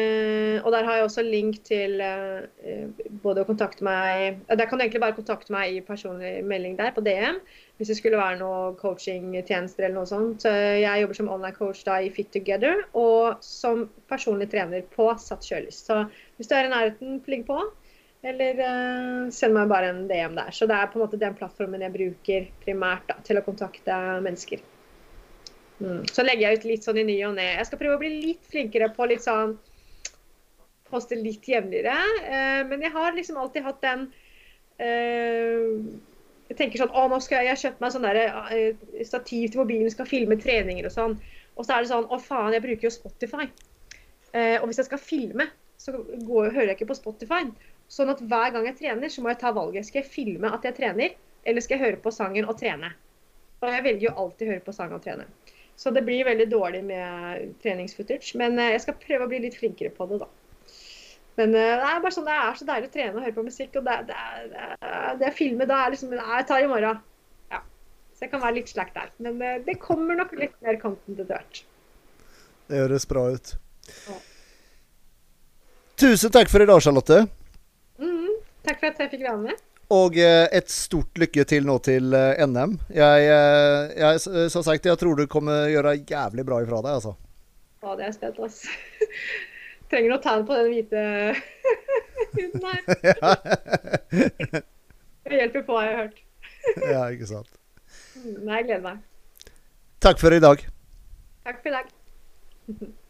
og der har jeg også link til eh, både å kontakte meg Der kan du egentlig bare kontakte meg i personlig melding der på DM hvis det skulle være noe coachingtjenester eller noe sånt. Jeg jobber som online coach da i Fit Together og som personlig trener på Satt kjølys. Så hvis du er i nærheten, pling på. Eller uh, send meg bare en DM der. Så det er på en måte den plattformen jeg bruker primært da, til å kontakte mennesker. Mm. Så legger jeg ut litt sånn i ny og ne. Jeg skal prøve å bli litt flinkere på litt sånn Poste litt jevnligere. Uh, men jeg har liksom alltid hatt den uh, jeg tenker sånn Å, nå skal jeg, jeg kjøpt meg sånn der, uh, stativ til mobilen, skal filme treninger og sånn. Og så er det sånn Å, faen, jeg bruker jo Spotify. Og hvis jeg skal filme, så går, hører jeg ikke på Spotify. Sånn at hver gang jeg trener, så må jeg ta valget. Skal jeg filme at jeg trener, eller skal jeg høre på sangen og trene? Og jeg velger jo alltid å høre på sang og trene. Så det blir veldig dårlig med treningsfootage. Men jeg skal prøve å bli litt flinkere på det, da. Men uh, det er bare sånn, det er så deilig å trene og høre på musikk. Og det, det, det, det filmet da er liksom jeg tar i morgen. Ja. Så jeg kan være litt slack der. Men uh, det kommer nok litt mer content hvert. Det høres bra ut. Ja. Tusen takk for i dag, Charlotte. Mm, takk for at jeg fikk være med. Og uh, et stort lykke til nå til NM. Jeg, jeg, som sagt, jeg tror du kommer gjøre jævlig bra ifra deg, altså. Å, det er spent, altså. Trenger noe tegn på den hvite huden her. Det hjelper på, har jeg hørt. ja, ikke sant. Nei, jeg gleder meg. Takk for i dag. Takk for i dag.